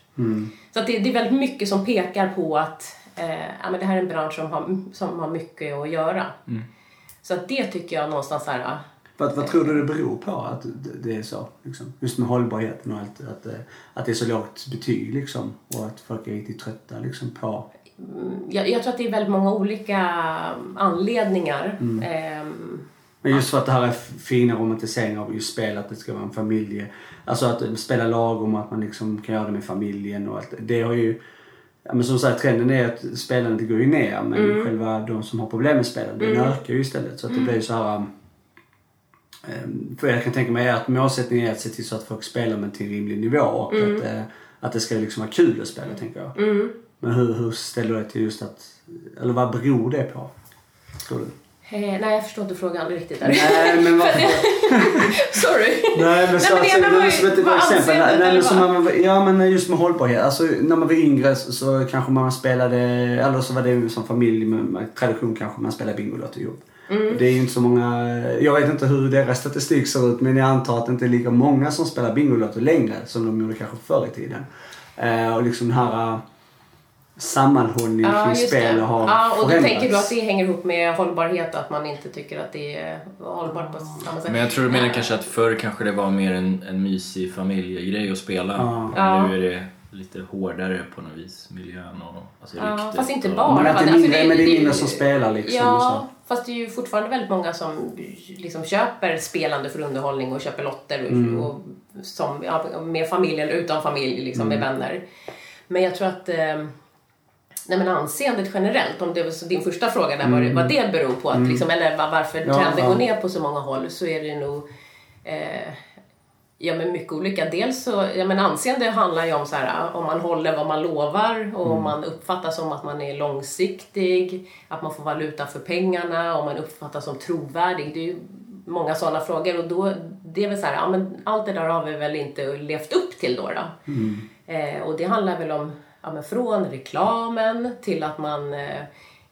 S3: Så att det, det är väldigt mycket som pekar på att eh, ja, men det här är en bransch som har, som har mycket att göra. Så att det tycker jag någonstans här, ja,
S2: Vad, vad tror du det beror på att det- är så? Liksom? Just med hållbarheten och allt. Att, det- att det är så lågt betyg liksom. Och att folk är riktigt trötta liksom på...
S3: jag, jag tror att det är väldigt många olika anledningar. Ehm,
S2: Men just för att det här är fina romantisering av just spel, att det ska vara en familje. Alltså att spela lagom, att man liksom kan göra det med familjen och allt. Det har ju... Men som sagt, trenden är att spelandet går ju ner men själva de som har problem med spelande, den ökar ju istället. Så att det blir så här... um, För jag kan tänka mig att målsättningen är att se till så att folk spelar men till en rimlig nivå och att, eh, att det ska liksom vara kul att spela, tänker jag. Men hur, hur ställer du dig till just att... Eller vad beror det på? Tror du?
S3: eh, nej, jag förstår inte frågan riktigt där.
S2: Nej, men varför?
S3: Sorry.
S2: Nej men så
S3: Nej, men
S2: alltså, är som ett
S3: var- var
S2: exempel. Nej, men som
S3: vad?
S2: man, var- ja men just med hållbarhet. Alltså när man var yngre så, så kanske man spelade, eller så var det som familj med, tradition kanske man spelade Bingolotto ihop.
S3: Mm.
S2: Det är inte så många, jag vet inte hur deras statistik ser ut men jag antar att det inte är lika många som spelar Bingolotto längre som de gjorde kanske förr i tiden. Eh, och liksom den här sammanhållningen
S3: Ja,
S2: kring spel har
S3: Ja, och då tänker du att det hänger ihop med hållbarhet och att man inte tycker att det är hållbart på samma sätt?
S1: Men jag tror du menar kanske att förr kanske det var mer en, en mysig familjegrej att spela.
S2: Ja.
S1: Nu är det lite hårdare på något vis, miljön och alltså
S3: Ja,
S1: ryktet.
S3: fast inte
S1: och,
S3: bara.
S2: Men att det är
S3: Alltså,
S2: mindre,
S3: det-
S2: men det är
S3: det-
S2: mindre som spelar liksom. och så.
S3: Ja, fast det är ju fortfarande väldigt många som liksom köper spelande för underhållning och köper lotter och,
S2: Mm.
S3: och som, ja, med familj eller utan familj, liksom,
S2: Mm.
S3: med vänner. Men jag tror att eh, Nej men anseendet generellt, om det var din första fråga där, vad, det, vad det beror på, att liksom, eller va- varför
S2: Mm. Ja,
S3: trenden
S2: ja.
S3: går ner på så många håll, så är det nog eh, Ja, men mycket olika. Dels så, ja, men anseende handlar ju om så här, om man håller vad man lovar och om man uppfattas som att man är långsiktig, att man får valuta för pengarna, om man uppfattas som trovärdig. Det är ju många sådana frågor och då, det är väl så här, ja, men allt det där har vi väl inte levt upp till då. då. Eh, och det handlar väl om, ja, men från reklamen till att man eh,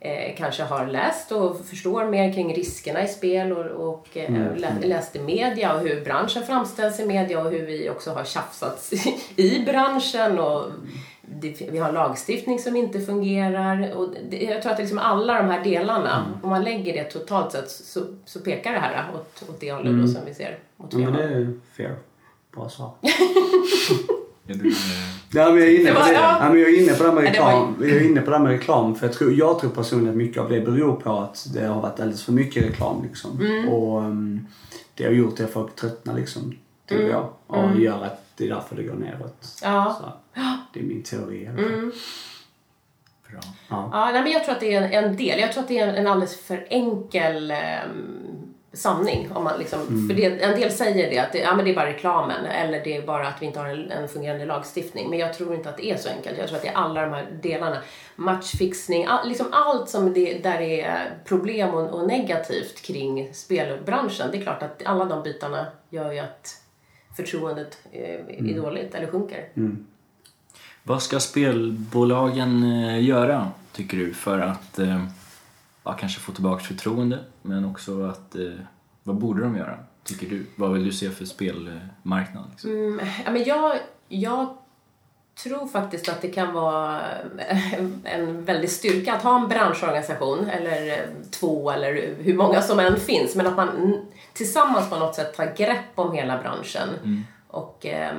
S3: eh, kanske har läst och förstår mer kring riskerna i spel och, och eh, lä, läst i media och hur branschen framställs i media och hur vi också har tjafsats i, i branschen och det, vi har lagstiftning som inte fungerar. Och det, jag tror att liksom alla de här delarna, om man lägger det totalt sett så, så pekar det här åt, åt det hållet då, som vi ser. Åt
S2: Ja, men det är fair. Bra svar.
S1: Ja, du, eh,
S2: Ja, men jag är inne på
S3: Det var-
S2: det.
S3: ja.
S2: Men jag är inne på det här med reklam. Jag är inne på det med reklam. För jag tror, jag tror personligen att mycket av det beror på att det har varit alldeles för mycket reklam. Liksom.
S3: Mm.
S2: Och um, det har gjort att folk tröttnar liksom. Tror
S3: Mm.
S2: jag. Och gör att det är därför det går neråt.
S3: Ja.
S2: Så, det är min teori i alla fall.
S3: Mm.
S1: bra.
S2: Ja.
S3: Ja, nej, men jag tror att det är en, en del. Jag tror att det är en, en alldeles för enkel ehm, sanning. Om man liksom, För det, en del säger det, att det, ja, men det är bara reklamen eller det är bara att vi inte har en, en fungerande lagstiftning. Men jag tror inte att det är så enkelt. Jag tror att det är alla de här delarna. Matchfixning, all, liksom allt som det, där det är problem och, och negativt kring spelbranschen. Det är klart att alla de bitarna gör ju att förtroendet eh, är dåligt eller sjunker.
S1: Vad ska spelbolagen eh, göra, tycker du, för att eh, ja, kanske få tillbaka förtroende, men också att... Eh, vad borde de göra, tycker du? Vad vill du se för spelmarknad? Liksom?
S3: Mm, ja, men jag, jag tror faktiskt att det kan vara en väldig styrka att ha en branschorganisation, eller eh, två, eller hur många som än finns, men att man tillsammans på något sätt tar grepp om hela branschen och eh,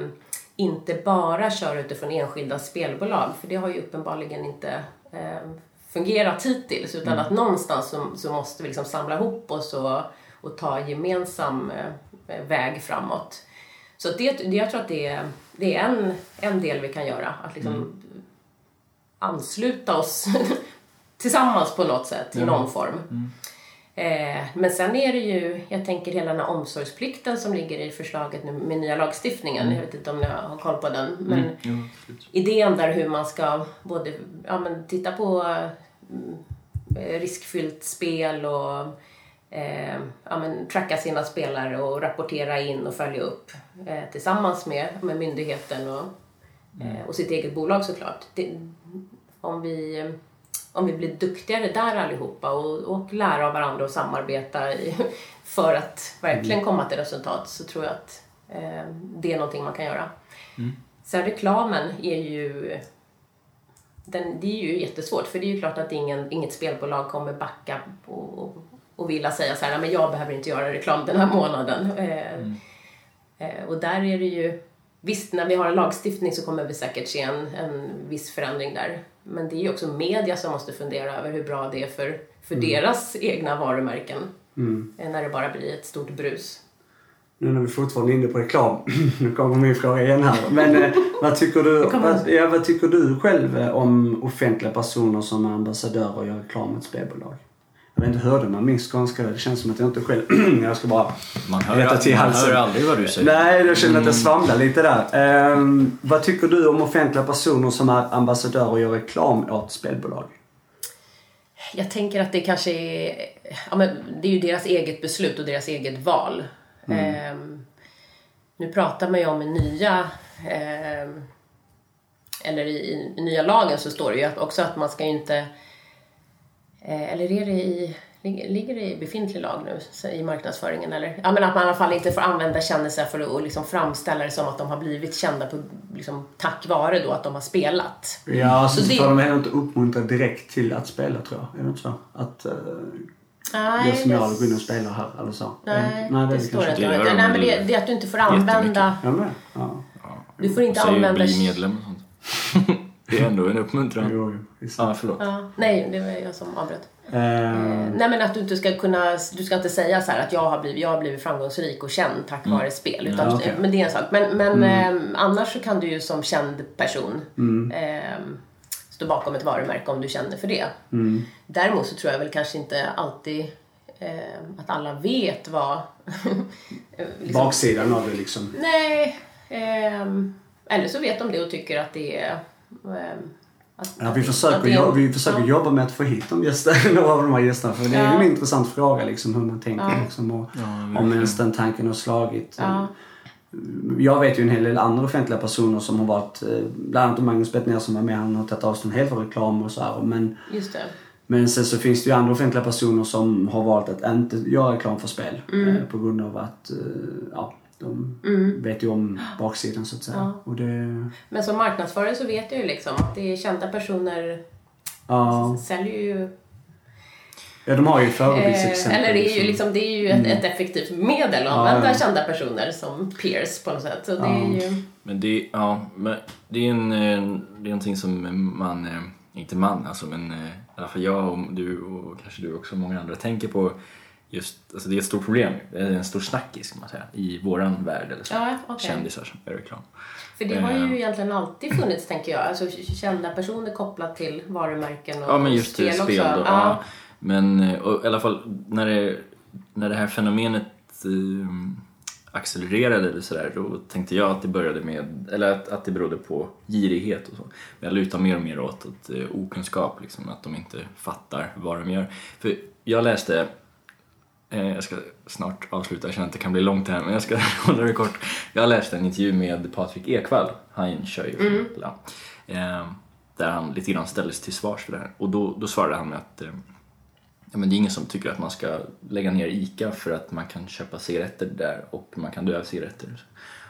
S3: inte bara kör utifrån enskilda spelbolag, för det har ju uppenbarligen inte eh, fungerat hittills, utan att någonstans så, så måste vi liksom samla ihop oss och, och ta gemensam eh, väg framåt. Så det, det, jag tror att det är, det är en, en del vi kan göra. Att liksom ansluta oss tillsammans på något sätt i någon form. Eh, men sen är det ju, jag tänker hela den här omsorgsplikten som ligger i förslaget nu med nya lagstiftningen. Jag vet inte om ni har koll på den. Men
S1: absolut.
S3: idén där hur man ska både ja, men titta på mm, riskfyllt spel och eh, ja, men tracka sina spelare och rapportera in och följa upp eh, tillsammans med, med myndigheten och, eh, och sitt eget bolag såklart. Det, om, vi, om vi blir duktigare där allihopa och, och lära av varandra och samarbeta i, för att verkligen komma till resultat så tror jag att eh, det är någonting man kan göra. Sen reklamen är ju den, det är ju jättesvårt för det är ju klart att ingen, inget spelbolag kommer backa och, och, vilja säga så här, "Nej, men jag behöver inte göra reklam den här månaden. Eh, eh, och där är det ju, visst när vi har en lagstiftning så kommer vi säkert se en, en viss förändring där. Men det är ju också media som måste fundera över hur bra det är för, för deras egna varumärken. Eh, när det bara blir ett stort brus.
S2: Nu när vi fortfarande är inne på reklam, nu kommer min fråga igen här. Men eh, vad, tycker du, vad, ja, vad tycker du själv eh, om offentliga personer som är ambassadörer och gör reklam ett spelbolag? Jag vet inte, hörde man min skånska? Det känns som att jag inte själv... jag ska bara
S1: Man hör,
S2: rätta till
S1: man
S2: halsen.
S1: hör aldrig vad du säger.
S2: Nej, jag känner att jag svamlar lite där. Ehm, vad tycker du om offentliga personer som är ambassadörer och gör reklam åt spelbolag?
S3: Jag tänker att det kanske är... Ja, men det är ju deras eget beslut och deras eget val. Ehm, nu pratar man ju om en nya... ehm, eller i, i nya lagen så står det ju också att man ska ju inte... eh, eller är det i... lig- Ligger det i befintlig lag nu i marknadsföringen? Eller? Ja, men att man i alla fall inte får använda kändisar för att och liksom framställa det som att de har blivit kända på, liksom, tack vare då att de har spelat.
S2: Ja, så,
S3: Så det-
S2: får de heller inte uppmuntra direkt till att spela tror jag. Är det inte så? Att uh,
S3: Nej,
S2: det som
S3: det-
S2: jag går in och spelar här eller så.
S3: Nej,
S2: Nej,
S3: det,
S2: är
S3: står
S2: kanske
S3: inte.
S1: Det gör de
S3: Nej, men det, det är att du inte får använda...
S2: Jag med. Ja.
S3: Du får inte
S1: Säger
S3: använda...
S1: bli medlem och sånt. det är ändå en uppmuntran.
S2: Jo, jo.
S1: Ja, förlåt.
S3: Ja, nej, det var jag som avbröt.
S2: Ehm,
S3: Nej men att du inte ska kunna, du ska inte säga så här att jag har blivit, jag har blivit framgångsrik och känd tack vare spel. Utan,
S2: Ja, okej.
S3: Men det är en sak. Men, men ehm, annars så kan du ju som känd person ehm, stå bakom ett varumärke om du känner för det. Däremot så tror jag väl kanske inte alltid eh, att alla vet vad...
S2: liksom, Baksidan av det liksom.
S3: Nej. Eh, eller så vet de det och tycker att det är... Eh,
S2: att, ja, vi försöker, jobba, vi försöker ja. jobba med att få hit de gäster, några av de här gästerna. För det är ju en intressant fråga liksom, hur man tänker. Ja. Liksom, och om ens den tanken har slagit. Jag vet ju en hel del andra offentliga personer som har varit, eh, bland annat Magnus Bettner som var med, han har tagit avstånd helt från reklam och så här. Men, men sen så finns det ju andra offentliga personer som har valt att inte göra reklam för spel. Mm. Eh, på grund av att, eh, ja, de mm. vet ju om baksidan så att säga. Ja. Och det...
S3: Men som marknadsförare så vet jag ju liksom att det är kända personer ja. säljer ju
S2: Ja, de har ju förebildsexempel.
S3: Eh, eller det är ju, liksom, det är ju ett, mm. ett effektivt medel att använda ja. kända personer som peers på något sätt. Så det är ju...
S1: Men det, ja, men det är en, eh, det är någonting som man, eh, inte man alltså, men i alla fall jag och du och kanske du också och många andra tänker på just, alltså det är ett stort problem, det är en stor snackis kan man säga, i våran värld eller så.
S3: Ja, okay.
S1: Kändisar som gör reklam.
S3: För det har ju uh, egentligen alltid funnits tänker jag, alltså kända personer kopplat till varumärken och
S1: Ja men just spel, spel också. Då, ja. Men i alla fall när det, när det här fenomenet uh, accelererade eller sådär då tänkte jag att det började med, eller att, att det berodde på girighet och så. Men jag lutar mer och mer åt att, uh, okunskap, liksom, att de inte fattar vad de gör. För jag läste Eh, jag ska snart avsluta, jag känner att det kan bli långt här men jag ska hålla det kort. Jag läste en intervju med Patrik Ekwall, han kör ju mm. eh, där han lite grann ställdes till svars för det här. Och då, då svarade han med att eh, ja, men det är ingen som tycker att man ska lägga ner ICA för att man kan köpa cigaretter där och man kan dö av cigaretter.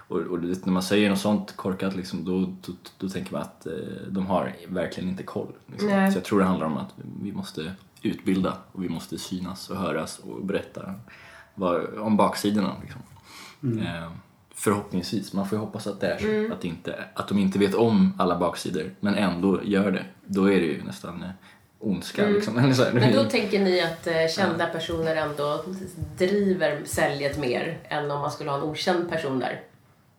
S1: Och, och när man säger något sånt korkat liksom, då, då, då tänker man att eh, de har verkligen inte koll. Liksom. Så jag tror det handlar om att vi måste utbilda och vi måste synas och höras och berätta vad, om baksidorna. Liksom. Mm. Eh, förhoppningsvis, man får ju hoppas att det är så. Mm. Att, inte, att de inte vet om alla baksidor men ändå gör det. Då är det ju nästan eh, ondska. Mm. Liksom.
S3: Men då tänker ni att eh, kända personer ändå driver säljet mer än om man skulle ha en okänd person där?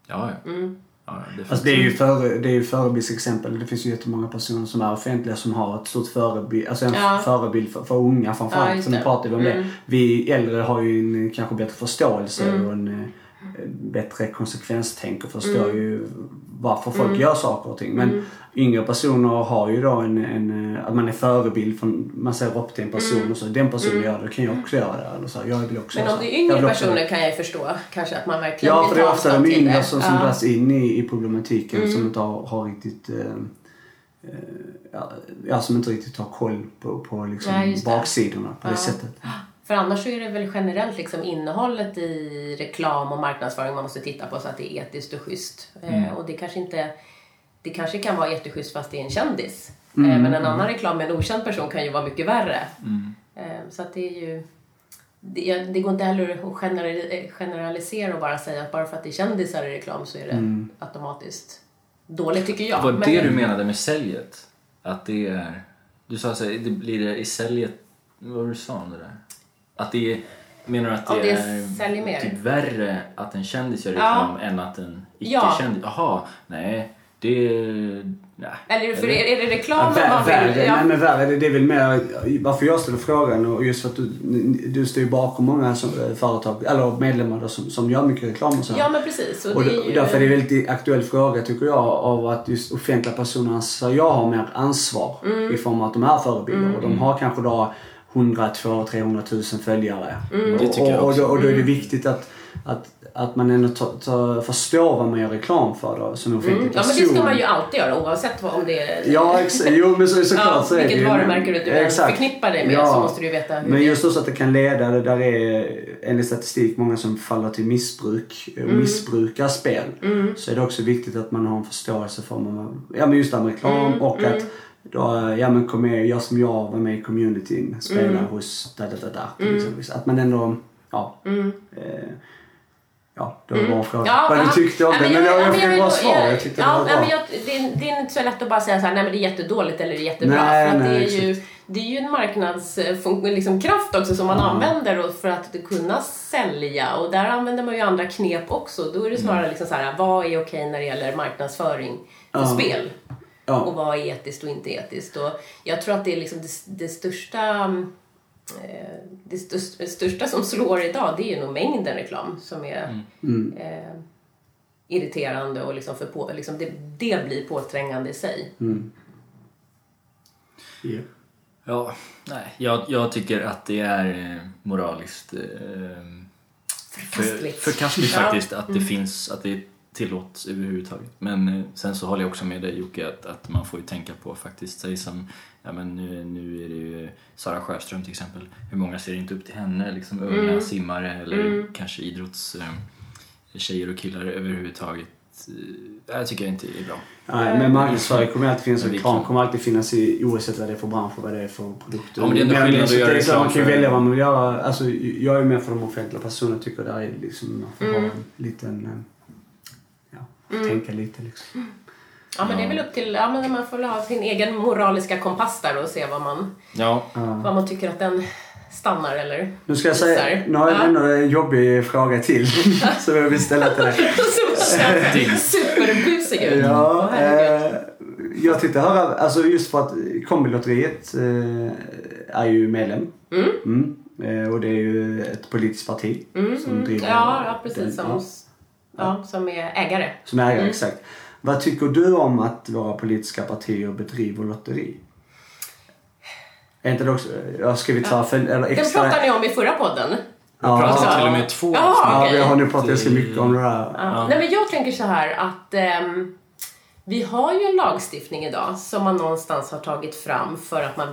S1: Ja, ja. Mm.
S2: Ja, det, alltså det är ju före, det är ju förebildsexempel. Det finns ju jättemånga personer som är offentliga som har ett stort förebild, alltså en ja. förebild för, för unga framförallt. Ja, så nu pratar vi om mm. det. Vi äldre har ju en kanske bättre förståelse mm. och en, en eh, bättre konsekvenstänk och förstår mm. ju varför folk mm. gör saker och ting. Men mm. Yngre personer har ju då en, en, att man är förebild. Från, man ser upp till en person mm. och så den personen mm. gör det, då kan jag också göra det. Eller så, jag vill också
S3: Men om det är yngre personer kan jag förstå kanske att man verkligen
S2: Ja, för det är ofta de yngre som, som ja. dras in i, i problematiken mm. som inte har, har riktigt eh, eh, ja, som inte riktigt har koll på, på liksom ja, baksidorna på ja. det sättet.
S3: För annars så är det väl generellt liksom innehållet i reklam och marknadsföring man måste titta på så att det är etiskt och schysst. Eh, mm. Eh, och det kanske inte det kanske kan vara etiskt schysst fast det är en kändis. Eh, mm. Eh, men en annan reklam med en okänd person kan ju vara mycket värre. Mm. Eh, så att det är ju det, det, går inte heller att generalisera och bara säga att bara för att det är kändisar i reklam så är det mm. automatiskt dåligt tycker jag.
S1: Var det men, du menade med säljet? Att det är... Du sa så här, det blir det i säljet... Vad var det du sa om det där? Att det är, menar du att det,
S3: det är
S1: typ värre att en kändis gör reklam ja. än att en icke-kändis? Ja. Jaha, nej. Det...
S3: Nej. Eller för är, är det reklam ja, man vill?
S2: Ja. Nej men värre, det är väl mer varför jag ställer frågan och just för att du, du står ju bakom många som, företag, eller medlemmar då, som, som gör mycket reklam och så.
S3: Ja men precis.
S2: Och, och, det är ju... därför är det en väldigt aktuell fråga tycker jag av att just offentliga personer anser jag har mer ansvar mm. i form av att de är förebilder mm. och de har kanske då 100, 200, 300 000 följare.
S1: Mm. Det tycker
S2: jag
S1: också.
S2: Och, då, och då är det mm. viktigt att, att, att man ändå ta, ta, förstår vad man gör reklam för då, som offentlig mm.
S3: Ja men det ska man ju alltid göra oavsett vad, om det är...
S2: Ja exakt, jo men så, såklart
S3: ja,
S2: så
S3: är det Vilket varumärke du exakt. förknippar dig med ja, så måste du ju veta
S2: hur Men just också att det kan leda, det där är enligt statistik många som faller till missbruk och mm. missbrukar spel. Mm. Så är det också viktigt att man har en förståelse för ja, men just det med reklam mm. och att då, ja men kom med, jag som jag var med i communityn, spelar mm. hos da da da da. Mm. Att man ändå, ja. Mm. Eh, ja, det var mm. bra fråga. Ja, vad du tyckte om det. Men jag, jag, fick ett bra svar. Jag tyckte ja, det var bra. Men jag,
S3: det, det, är inte så lätt att bara säga så här, nej men det är jättedåligt eller det är jättebra. Nej, för nej, det är ju det är ju en marknadskraft liksom, också som man mm. använder för att kunna sälja och där använder man ju andra knep också. Då är det snarare mm. liksom så här, vad är okej när det gäller marknadsföring för spel? Ja. Och vad är etiskt och inte etiskt. Och jag tror att det är liksom det, det största eh, det största, som slår idag det är ju nog mängden reklam som är
S2: Mm.
S3: eh, irriterande och liksom för på, liksom det, det blir påträngande i sig.
S2: Mm. Ja.
S1: Ja, nej. Jag, jag tycker att det är eh, moraliskt eh, för,
S3: Förkastligt.
S1: förkastligt
S3: Ja.
S1: faktiskt att det finns, att det tillåts överhuvudtaget. Men eh, sen så håller jag också med dig Jocke att, att man får ju tänka på faktiskt, säg som, ja men nu, nu är det ju Sara Sjöström till exempel. Hur många ser inte upp till henne, liksom unga
S3: Mm.
S1: simmare eller kanske idrotts eh, tjejer och killar överhuvudtaget. Eh, Jag tycker jag inte är bra.
S2: Nej, men marknadsföring kommer alltid finnas och reklam kommer alltid finnas i, oavsett vad det är för bransch och vad det är för produkter.
S1: Ja, men det är ändå skillnad att göra
S2: det
S1: reklam
S2: Man kan ju
S1: för-
S2: välja vad man vill göra. Alltså, jag är med för de offentliga personerna tycker där är liksom, man får
S3: Mm.
S2: ha en liten... eh, Ja, tänka lite liksom.
S3: Ja men det är väl upp till, ja men man får ha sin egen moraliska kompass där och se vad man,
S1: Ja,
S3: vad man tycker att den stannar eller
S2: Nu ska jag säga, nu har jag
S3: Ja.
S2: en jobbig fråga till. så jag vill ställa till dig.
S3: Super- Superbusig ut.
S2: Ja, eh, jag tänkte höra, alltså just för att Kombilotteriet eh, är ju medlem.
S3: Mm.
S2: Mm. Eh, och det är ju ett politiskt parti
S3: Mm,
S2: som
S3: mm.
S2: driver
S3: Ja, ja precis.
S2: den,
S3: Som,
S2: ja,
S3: ja, som är ägare.
S2: som ägare,
S3: Mm.
S2: exakt. Vad tycker du om att våra politiska partier bedriver lotteri? Är inte det också, ja, ska vi ta för, eller
S3: Den
S2: extra...
S3: pratade ni om i förra podden.
S1: vi har
S2: Ja.
S1: pratat
S3: Ja.
S1: till och med två
S3: Ja.
S2: Ja, vi har nu pratat ganska mycket om det där.
S3: Ja.
S1: Ja.
S3: Nej, men jag tänker så här att ehm, vi har ju en lagstiftning idag som man någonstans har tagit fram för att man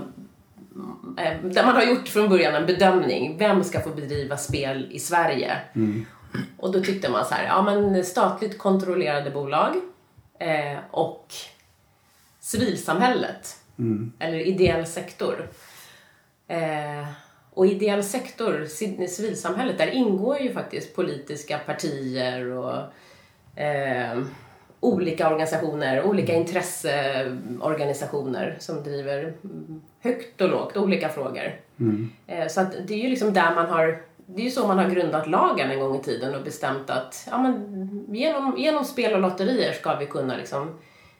S3: eh, där man har gjort från början en bedömning. Vem ska få bedriva spel i Sverige? Och då tyckte man så här, ja men statligt kontrollerade bolag eh, och civilsamhället. Eller ideell sektor. Eh, och ideell sektor, ci- civilsamhället, där ingår ju faktiskt politiska partier och eh, olika organisationer, olika intresseorganisationer som driver mm, högt och lågt olika frågor. Eh, så att det är ju liksom där man har det är ju så man har grundat lagen en gång i tiden och bestämt att ja, men genom, genom spel och lotterier ska vi kunna liksom,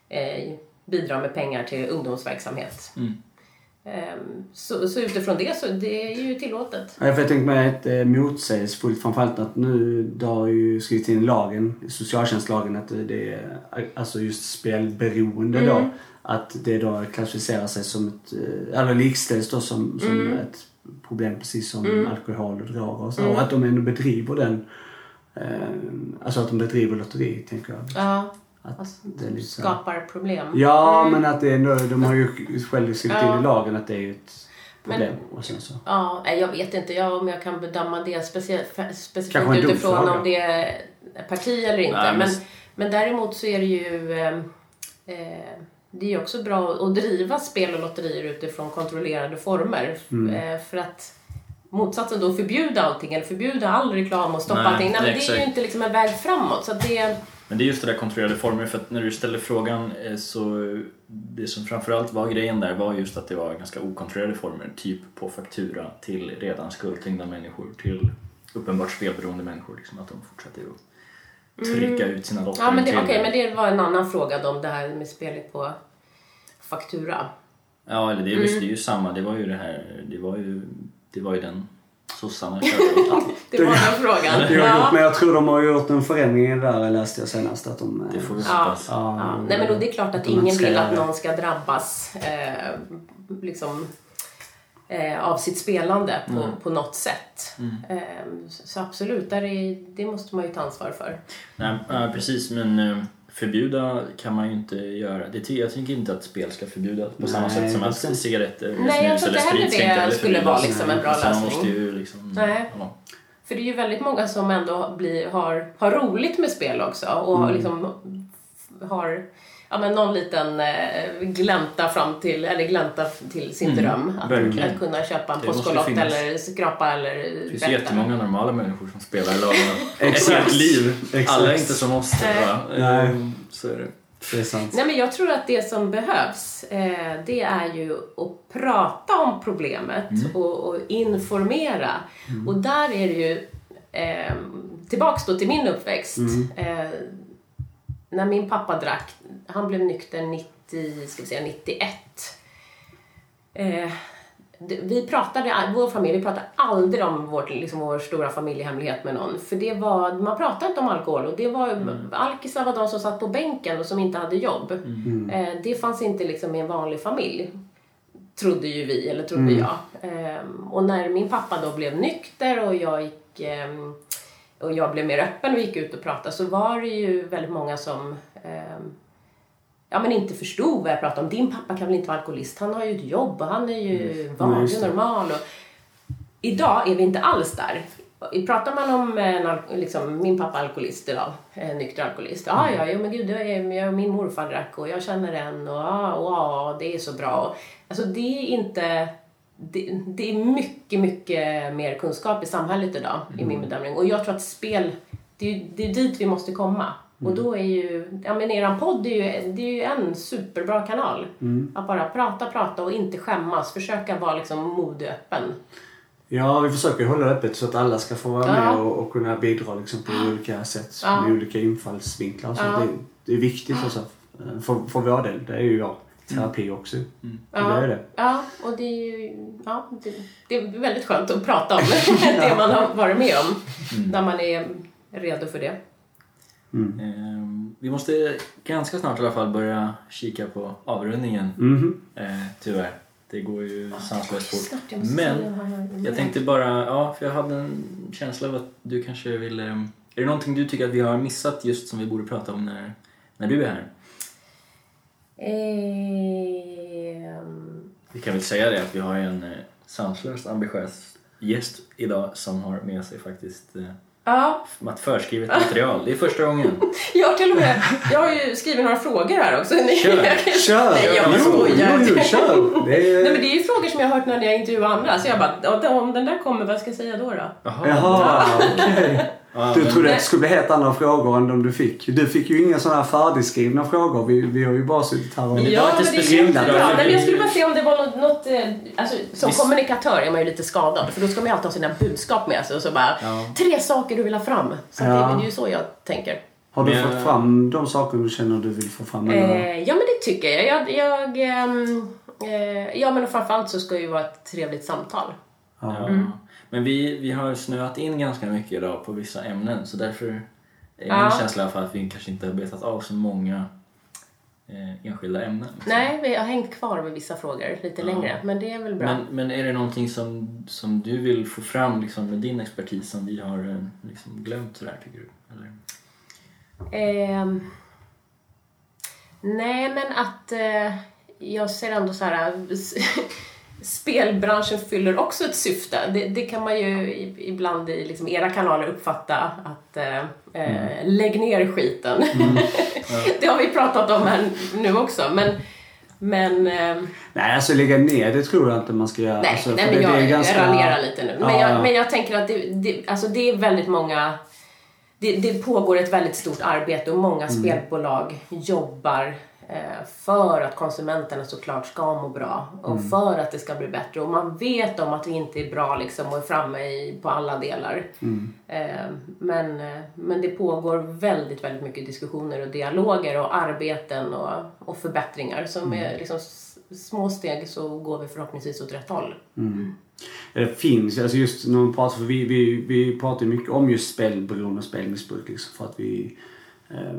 S3: eh, bidra med pengar till ungdomsverksamhet. Ehm, så, så utifrån det så det är ju tillåtet.
S2: Ja, för jag tänkte mig att det motsägelsefullt framförallt att nu det har ju skrivit in i lagen, i socialtjänstlagen att det är alltså just spelberoende då. Att det då klassificerar sig som ett, eh, eller likställs då som, som ett problem precis som alkohol och droger och så. Och att de ändå bedriver den, eh, alltså att de bedriver lotteri tänker jag.
S3: Ja,
S2: Att
S3: alltså,
S2: det så-
S3: skapar problem.
S2: Ja, men att det är ändå, de har ju själv skrivit in
S3: Ja.
S2: i lagen att det är ju ett
S3: Men-
S2: problem. och sen så.
S3: Ja, jag vet inte jag, om jag kan bedöma det speciellt, specifikt
S2: dum
S3: utifrån
S2: fråga.
S3: om det är parti eller inte.
S1: Nej, men-
S3: men, men däremot så är det ju eh, eh, det är också bra att driva spel och lotterier utifrån kontrollerade former.
S2: Mm.
S3: Eh, för att motsatsen då förbjuda allting eller förbjuda all reklam och stoppa
S1: Nej,
S3: allting. Nej, men det är ju inte liksom en väg framåt. Så det,
S1: Men det är just det där kontrollerade former för att när du ställer frågan eh, så det som framförallt var grejen där var just att det var ganska okontrollerade former. Typ på faktura till redan skuldtyngda människor till uppenbart spelberoende människor. Liksom, att de fortsatte att trycka ut sina lotter
S3: ja, men det,
S1: till...
S3: okej, men det var en annan fråga då, om det här med spelet på faktura.
S1: Ja, eller det är,
S3: Mm.
S1: ju- det är ju samma. Det var ju det här, det var ju, det var ju den sossarna körde.
S3: Det var den frågan.
S2: Det har
S3: Ja.
S2: gjort, men jag tror de har gjort en förändring i det där läste jag senast. Att de,
S1: det får vi
S3: Ja.
S1: hoppas.
S2: ja,
S3: Ja, nej men då det är klart att
S2: inte
S3: ingen vill att någon ska drabbas eh, liksom, eh, av sitt spelande på,
S1: Mm.
S3: på något sätt. Eh, så absolut, där är, det måste man ju ta ansvar för.
S1: Nej, precis, men eh, förbjuda kan man ju inte göra. Det jag tycker inte att spel ska förbjudas på samma
S2: Nej,
S1: sätt som att cigaretter,
S3: Nej, jag
S1: snus
S3: tror
S1: eller
S3: inte heller
S1: sprit ska
S3: det
S1: inte heller
S3: skulle vara liksom en bra
S1: man
S3: lösning.
S1: måste ju liksom...
S3: Nej.
S1: Ja.
S3: För det är ju väldigt många som ändå blir, har, har roligt med spel också och har liksom har ja, men någon liten eh, glänta fram till, eller glänta till sin dröm. Att,
S1: verkligen.
S3: att kunna köpa en påskolott eller skrapa eller
S1: Det finns
S3: betta.
S1: jättemånga normala människor som spelar i lagen. Ett
S2: Exakt.
S1: helt liv.
S2: Exakt.
S1: Alla är inte som oss.
S3: Nej.
S1: Va?
S2: Nej.
S1: Eh, Så är det.
S2: Det är sant.
S3: Nej, men jag tror att det som behövs eh, det är ju att prata om problemet och, och informera. Och där är det ju, eh, tillbaks då till min uppväxt. Eh, när min pappa drack, han blev nykter 90, ska vi säga 91. Eh, vi pratade, vår familj, vi pratade aldrig om vårt, liksom vår stora familjehemlighet med någon. För det var, man pratade inte om alkohol och det var, alkisar var de som satt på bänken och som inte hade jobb. Eh, det fanns inte liksom i en vanlig familj. Trodde ju vi, eller trodde jag. Ehm, och när min pappa då blev nykter och jag gick ehm, och jag blev mer öppen och gick ut och pratade så var det ju väldigt många som ehm, ja, men inte förstod vad jag pratade om. Din pappa kan väl inte vara alkoholist? Han har ju ett jobb och han är ju vanlig
S2: just
S3: och normal. Och... Idag är vi inte alls där. Pratar man om al- liksom, min pappa alkoholist idag, en nykter alkoholist. Ja, ja, jo, men gud, det är, jag, min morfar drack och jag känner en och ja, och, ja, det är så bra. Alltså det är inte... Det, det är mycket, mycket mer kunskap i samhället idag, i min bedömning. Och jag tror att spel, det är, det är dit vi måste komma. Och då är ju, ja men eran podd är ju, det är ju en superbra kanal. Att bara prata, prata och inte skämmas. Försöka vara liksom modeöppen.
S2: Ja, vi försöker hålla det öppet så att alla ska få vara
S3: Ja.
S2: med och, och kunna bidra liksom, på olika sätt
S3: Ja.
S2: med olika infallsvinklar. Så
S3: Ja.
S2: det, det är viktigt alltså, för, för vår del. Det är ju jag. Terapi också.
S3: Ja.
S2: Det är det.
S3: Ja, och det är ju ja, det, det är väldigt skönt att prata om det man har varit med om. När man är redo för det.
S1: Ehm, vi måste ganska snart i alla fall börja kika på avrundningen.
S2: Mhm.
S1: Eh, tyvärr. Det går ju sanslöst fort. Men jag tänkte bara, ja, för jag hade en känsla av att du kanske ville... Är det någonting du tycker att vi har missat just som vi borde prata om när, när du är här?
S3: Ehm,
S1: Vi kan väl säga det att vi har en eh, sanslöst ambitiös gäst idag som har med sig faktiskt eh,
S3: ja,
S1: förskrivet material. Det är första gången.
S3: jag har till och med jag har ju skrivit några frågor här också.
S1: Kör.
S2: Kör!
S3: Nej, jag
S2: jo, jo, jo, kör! Det är...
S3: Nej men det är ju frågor som jag har hört när jag intervjuar andra. Så jag bara, "Ja, om den där kommer, vad ska jag säga då? då?
S1: Jaha.
S2: Jaha, okej. Du trodde att det skulle bli helt andra frågor än de du fick. Du fick ju inga sådana här färdigskrivna frågor. Vi, vi har ju bara suttit här och...
S3: Ja,
S1: inte
S3: men det jättebra.
S1: bra.
S3: Men jag skulle bara se om det var något... något eh, alltså, som
S1: Visst.
S3: kommunikatör är man ju lite skadad för då ska man ju alltid ha sina budskap med sig och så bara
S1: Ja.
S3: tre saker du vill ha fram. Så
S2: Ja.
S3: det, det är ju så jag tänker.
S2: Har du
S1: Men-
S2: fått fram de saker du känner du vill få fram? eller?
S3: Eh, ja men det tycker jag. jag, jag ehm, eh, ja men framförallt så ska det ju vara ett trevligt samtal.
S2: Ja.
S1: Ja. Men vi, vi har snöat in ganska mycket idag på vissa ämnen så därför är
S3: Ja.
S1: min känsla för att vi kanske inte har betat av så många eh, enskilda ämnen. liksom.
S3: Nej, vi har hängt kvar med vissa frågor lite längre men det är väl bra.
S1: Men, men är det någonting som, som du vill få fram liksom, med din expertis som vi har eh, liksom, glömt sådär tycker du? Eller?
S3: Ehm, nej, men att eh, jag ser ändå så här... Spelbranschen fyller också ett syfte. Det, det kan man ju ibland i liksom era kanaler uppfatta att eh, eh, lägg ner skiten. det har vi pratat om här nu också. Men, men eh,
S2: Nej, alltså lägga ner det tror jag inte man ska göra.
S3: Nej,
S2: alltså,
S3: nej men
S2: det,
S3: jag,
S2: det ganska...
S3: raljerar lite nu. Men,
S2: Ja,
S3: jag,
S2: ja.
S3: men jag tänker att det, det, alltså det är väldigt många... Det, det pågår ett väldigt stort arbete och många
S2: Mm.
S3: spelbolag jobbar för att konsumenterna såklart ska må bra och
S2: Mm.
S3: för att det ska bli bättre. Och man vet om att vi inte är bra liksom och är framme i, på alla delar.
S2: Mm.
S3: Eh, men, eh, men det pågår väldigt, väldigt mycket diskussioner och dialoger och arbeten och, och förbättringar. Som
S2: Mm.
S3: är liksom små steg så går vi förhoppningsvis åt rätt håll.
S2: Det finns, alltså just när man pratar, för vi, vi, vi pratar mycket om just spelberoende och spelmissbruk liksom för att vi eh,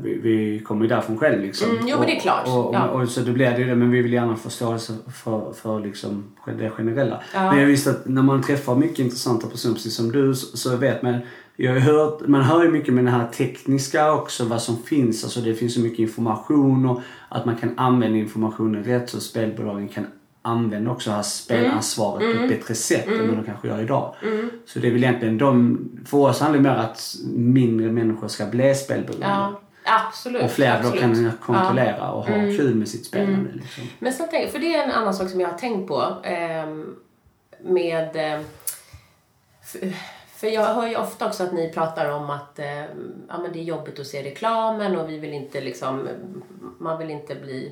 S2: vi, vi kommer ju därifrån själv liksom.
S3: Mm, jo, men det är klart.
S2: Och, och,
S3: Ja.
S2: och, så det blir det ju det, men vi vill gärna förståelse för, för liksom det generella.
S3: Ja.
S2: Men jag visste att när man träffar mycket intressanta personer, precis som du, så, så vet man jag har hört, man hör ju mycket med det här tekniska också, vad som finns. Alltså det finns så mycket information och att man kan använda informationen rätt så spelbolagen kan använda också det här spelansvaret
S3: Mm.
S2: på ett bättre sätt än vad de kanske gör idag. Så det är väl egentligen de, för oss handlar det mer att mindre människor ska bli spelberoende.
S3: Ja, absolut.
S2: Och fler då
S3: absolut.
S2: kan kontrollera och ha kul med sitt spelande. Liksom.
S3: Men sen tänk, för det är en annan sak som jag har tänkt på ehm, med... ehm, f- för jag hör ju ofta också att ni pratar om att ehm, ja, men det är jobbigt att se reklamen och vi vill inte liksom... Man vill inte bli eh,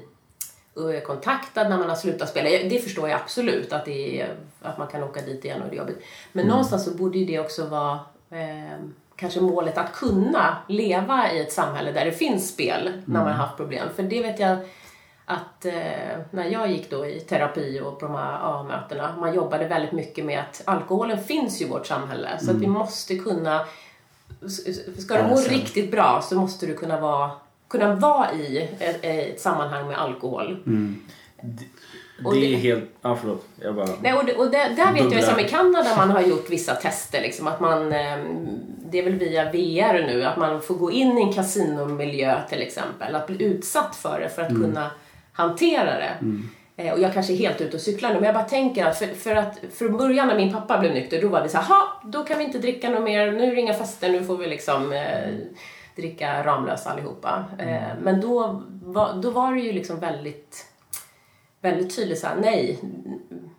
S3: kontaktad när man har slutat spela. Det förstår jag absolut att, det är, att man kan åka dit igen och det är jobbigt. Men någonstans så borde ju det också vara ehm, kanske målet att kunna leva i ett samhälle där det finns spel när man har haft problem. För det vet jag att eh, när jag gick då i terapi och på de här A-mötena, man jobbade väldigt mycket med att alkoholen finns ju i vårt samhälle. Så att vi måste kunna, ska du må
S2: Alltså.
S3: riktigt bra så måste du kunna vara, kunna vara i ett, ett sammanhang med alkohol. Och
S1: Det
S3: det-
S1: är helt... Ja, förlåt. Jag bara...
S3: Nej, och, det, och det, där vet jag som i Kanada man har gjort vissa tester. Liksom, att man, eh, det är väl via VR nu, att man får gå in i en kasinomiljö till exempel. Att bli utsatt för det för att kunna hantera det. Eh, och jag kanske är helt ute och cyklar nu, men jag bara tänker att för, för att från början när min pappa blev nykter, då var vi så här, "Ha, då kan vi inte dricka något mer, nu är det inga fester, nu får vi liksom eh, dricka Ramlös allihopa. Eh, men då var, då var det ju liksom väldigt väldigt tydligt så här, nej,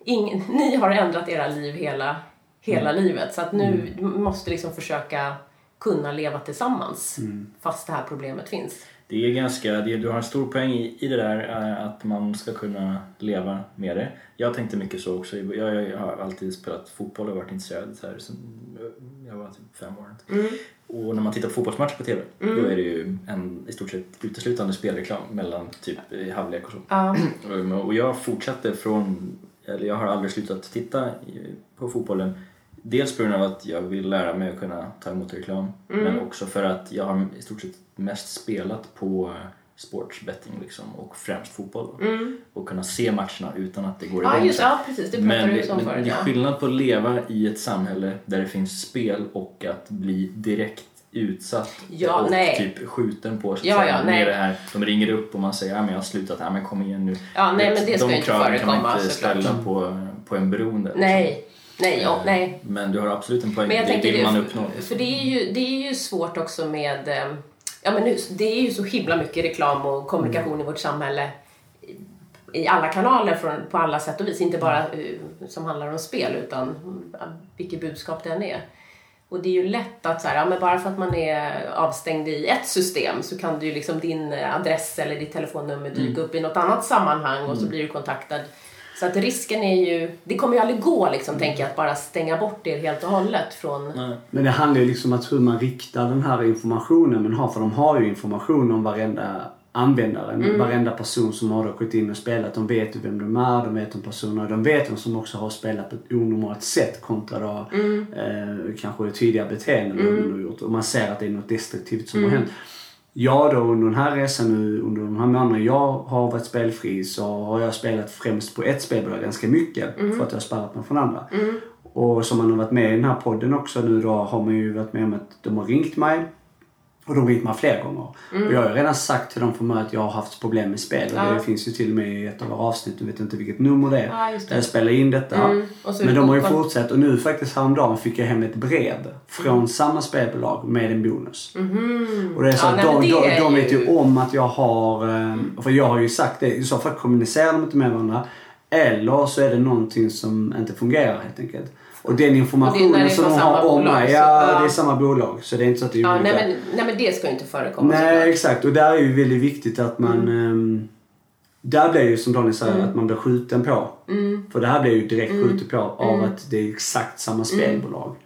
S3: ingen, ni har ändrat era liv hela, hela livet. Så att nu
S1: Mm.
S3: måste liksom försöka kunna leva tillsammans
S1: Mm.
S3: fast det här problemet finns.
S1: Det är ganska, det, du har en stor poäng i, i det där eh, att man ska kunna leva med det. Jag tänkte mycket så också. Jag, jag har alltid spelat fotboll och varit intresserad så här, sen jag var typ fem år. Och när man tittar på fotbollsmatcher på TV då är det ju en i stort sett uteslutande spelreklam mellan typ i halvlek och så.
S3: Ja.
S1: Och jag fortsatte från, eller jag har aldrig slutat titta på fotbollen. Dels på grund av att jag vill lära mig att kunna ta emot reklam. Men också för att jag har i stort sett mest spelat på sportsbetting liksom och främst fotboll. Och kunna se matcherna utan att det går igång.
S3: ja, just ja, precis. Det
S1: Men,
S3: du
S1: det, men det är skillnad på att leva i ett samhälle där det finns spel och att bli direkt utsatt
S3: Ja,
S1: och
S3: nej.
S1: typ skjuten på. Så
S3: Ja,
S1: säga.
S3: ja, nej.
S1: det här, de ringer upp och man säger att ja, jag har slutat, ja, men kom igen nu.
S3: Ja, nej, men det ska
S1: de
S3: ju inte
S1: kraven kan man inte ställa på, på en beroende. liksom.
S3: Nej, nej, ja, nej.
S1: Men du har absolut en poäng,
S3: Men jag
S1: det
S3: tänker
S1: vill man
S3: det,
S1: uppnå.
S3: för det är, ju, det är ju svårt också med... eh, Ja, men nu, det är ju så himla mycket reklam och kommunikation i vårt samhälle i- alla kanaler från, på alla sätt och vis. Inte bara eh, som handlar om spel utan mm, vilket budskap det än är. Och det är ju lätt att så här, ja, men bara för att man är avstängd i ett system så kan du ju liksom din eh, adress eller ditt telefonnummer dyka upp i något annat sammanhang och så blir du kontaktad. Så att risken är ju, det kommer ju aldrig gå liksom, tänker jag, att bara stänga bort det helt och hållet från...
S1: Nej.
S2: Men det handlar ju liksom om att hur man riktar den här informationen man har. För de har ju information om varenda användare. Varenda person som har gått in och spelat. De vet ju vem de är, de vet om personerna. De vet vem som också har spelat på ett onormalt sätt kontra då, eh, kanske tidigare beteenden de har gjort. Och man ser att det är något destruktivt som har hänt. Jag då under den här resan nu, under de här månaderna jag har varit spelfri så har jag spelat främst på ett spelbolag ganska mycket. För att jag har sparat mig från andra. Och som man har varit med i den här podden också nu då har man ju varit med om att de har ringt mig. Och de ringt mig flera gånger. Och jag har redan sagt till dem från mig att jag har haft problem med spel.
S3: Ja.
S2: det finns ju till och med i ett av våra avsnitt, du vet inte vilket nummer det är.
S3: Ja, det.
S2: Där jag spelar in detta.
S3: Mm,
S2: Men de har ju fortsatt och nu faktiskt häromdagen fick jag hem ett brev från samma spelbolag med en bonus. Och det är så
S3: Mm. Ja,
S2: att
S3: nej,
S2: de, de, de vet ju
S3: ju-
S2: om att jag har... eh, För jag har ju sagt det, i så fall kommunicerar de inte med varandra. Eller så är det någonting som inte fungerar helt enkelt. Och den informationen som de har om mig, ja,
S3: ja.
S2: det är samma bolag. Så det är inte så att det är
S3: Ja,
S2: olika.
S3: nej, men, nej men det ska ju inte förekomma
S2: Nej,
S3: såklart.
S2: exakt. Och där är ju väldigt viktigt att man...
S3: Mm.
S2: ehm, där blir ju som Daniel säger att man blir skjuten på.
S3: Mm.
S2: För det här blir ju direkt skjutet på av att det är exakt samma spelbolag.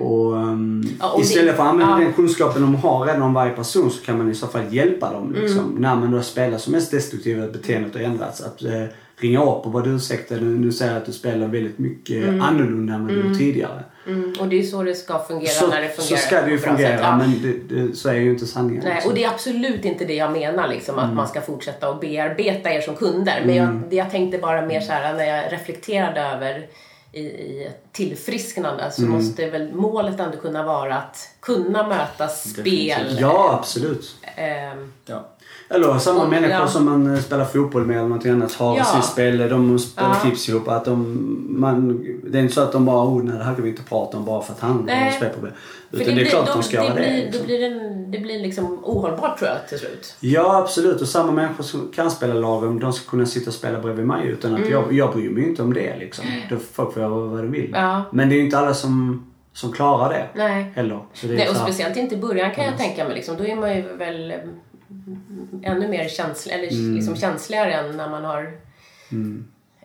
S2: Och, ehm,
S3: Ja, och
S2: istället för att använda
S3: ja.
S2: den kunskapen de har redan om varje person så kan man i så fall hjälpa dem. Liksom,
S3: Mm.
S2: När man då spelar som mest destruktiva beteendet har ändrats. Att eh, ringa upp och vara ursäkta nu, nu säger jag att du spelar väldigt mycket annorlunda än vad du gjort tidigare.
S3: Mm, och det är så det ska fungera
S2: Så,
S3: när det fungerar
S2: så ska det ju
S3: bra sätt.
S2: fungera
S3: Ja.
S2: men det, det, så är ju inte sanningen.
S3: Nej,
S2: liksom.
S3: och det är absolut inte det jag menar, liksom,
S2: Mm.
S3: att man ska fortsätta att bearbeta er som kunder. Men jag, det jag tänkte bara mer så här när jag reflekterade över i, i ett tillfrisknande så
S2: Mm.
S3: måste väl målet ändå kunna vara att kunna möta spel.
S1: Definitivt.
S2: Ja, absolut.
S3: ehm,
S1: Ja.
S2: Eller samma människor
S3: ja.
S2: som man eh, spelar fotboll med eller något annat har
S3: Ja.
S2: sin spel, de spelar
S3: Ja.
S2: tips ihop. Att de, man, det är inte så att de bara, oh nej det här kan vi inte prata om bara för att han har spelproblem. Utan det, är klart
S3: då,
S2: att de ska
S3: det
S2: göra det.
S3: blir,
S2: liksom.
S3: Då blir det, det blir liksom ohållbart tror jag till slut.
S2: Ja absolut och samma människor som kan spela lagom de ska kunna sitta och spela bredvid mig utan att
S3: Mm.
S2: jag, jag bryr mig inte om det liksom. Då folk får göra vad de vill.
S3: Ja.
S2: Men det är ju inte alla som, som klarar det
S3: Nej.
S2: heller. Så det är
S3: Nej, och
S2: så här-
S3: speciellt inte i början kan jag tänka mig. Liksom, då är man ju väl mm, ännu mer känslig, eller
S2: Mm.
S3: liksom känsligare än när man har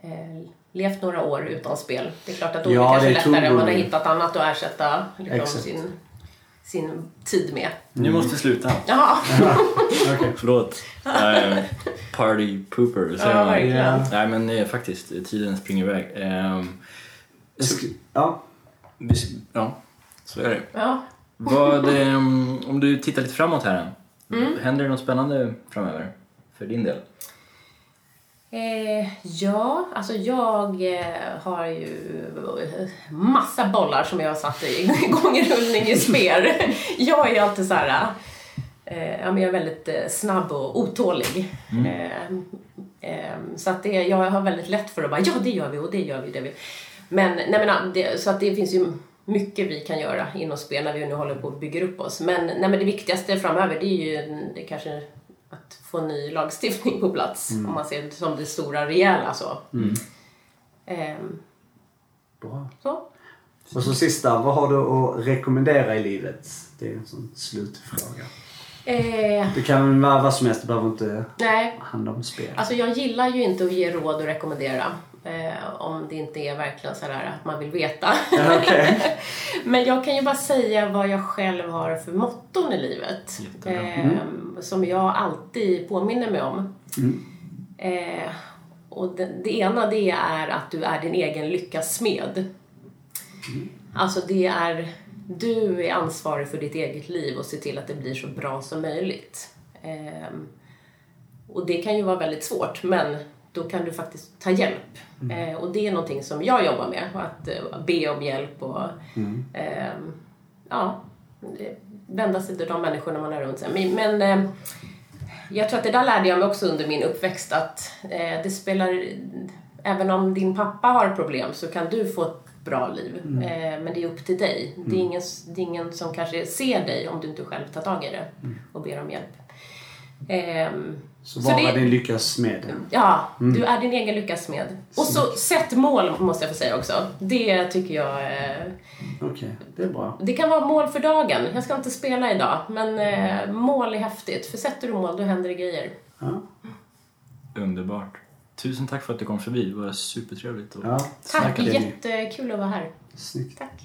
S3: eh, levt några år utan spel. Det är klart att då
S2: Ja,
S3: är det kanske lättare om man har hittat annat att ersätta liksom, sin, sin tid med.
S1: Nu måste vi sluta.
S3: Jaha,
S2: Okej.
S1: Förlåt. Eh, party pooper. säger
S3: Ja,
S1: man.
S2: Ja.
S1: Nej men eh, faktiskt, tiden springer iväg.
S2: Jag sk- Ja.
S1: ja, så är det.
S3: Ja.
S1: Vad, ehm, om du tittar lite framåt här.
S3: Mm.
S1: Händer det något spännande framöver? För din del?
S3: Eh, ja, alltså jag eh, har ju massa bollar som jag har satt igång i rullning i spel. jag är alltid så här, eh, ja, men jag är väldigt eh, snabb och otålig. Eh, eh, så att det, jag har väldigt lätt för att bara, ja det gör vi och det gör vi. Det vi. Men, nej, men det, så att det finns ju mycket vi kan göra inom spel när vi nu håller på att bygga upp oss. Men, nej, men det viktigaste framöver det är ju det kanske att få ny lagstiftning på plats. Om man ser det som det stora rejäla så. Ehm,
S2: Bra.
S3: så.
S2: Och så sista, vad har du att rekommendera i livet? Det är en sån slutfråga.
S3: Eh,
S2: Det kan vara vad som helst, det behöver inte
S3: nej,
S2: handla om spel.
S3: alltså jag gillar ju inte att ge råd och rekommendera. Eh, om det inte är verkligen sådär att man vill veta.
S2: Okej.
S3: Men jag kan ju bara säga vad jag själv har för motton i livet.
S1: Jättebra.
S3: Eh, Som jag alltid påminner mig om.
S2: Mm.
S3: Eh, och det, det ena det är att du är din egen lyckas smed. Alltså det är, du är ansvarig för ditt eget liv och se till att det blir så bra som möjligt. Eh, och det kan ju vara väldigt svårt men då kan du faktiskt ta hjälp. Eh, och det är någonting som jag jobbar med, att eh, be om hjälp och eh, ja, vända sig till de människorna man har runt sig. Men, men eh, jag tror att det där lärde jag mig också under min uppväxt att eh, det spelar, även om din pappa har problem så kan du få ett bra liv. Eh, men det är upp till dig. Det, är ingen, det är ingen som kanske ser dig om du inte själv tar tag i det och ber om hjälp.
S2: Så
S3: Så
S2: vara
S3: det-
S2: din lyckas med.
S3: Ja, du är din egen lyckas med. Och så sätt mål måste jag få säga också. Det tycker jag... Eh,
S2: Okej, det är bra.
S3: det kan vara mål för dagen. Jag ska inte spela idag, men eh, mål är häftigt. För sätter du mål, då händer det grejer.
S2: Ja.
S1: Underbart. Tusen tack för att du kom förbi. Det var supertrevligt att
S2: Ja,
S3: Tack, jättekul att vara här.
S2: Snyggt.
S3: Tack.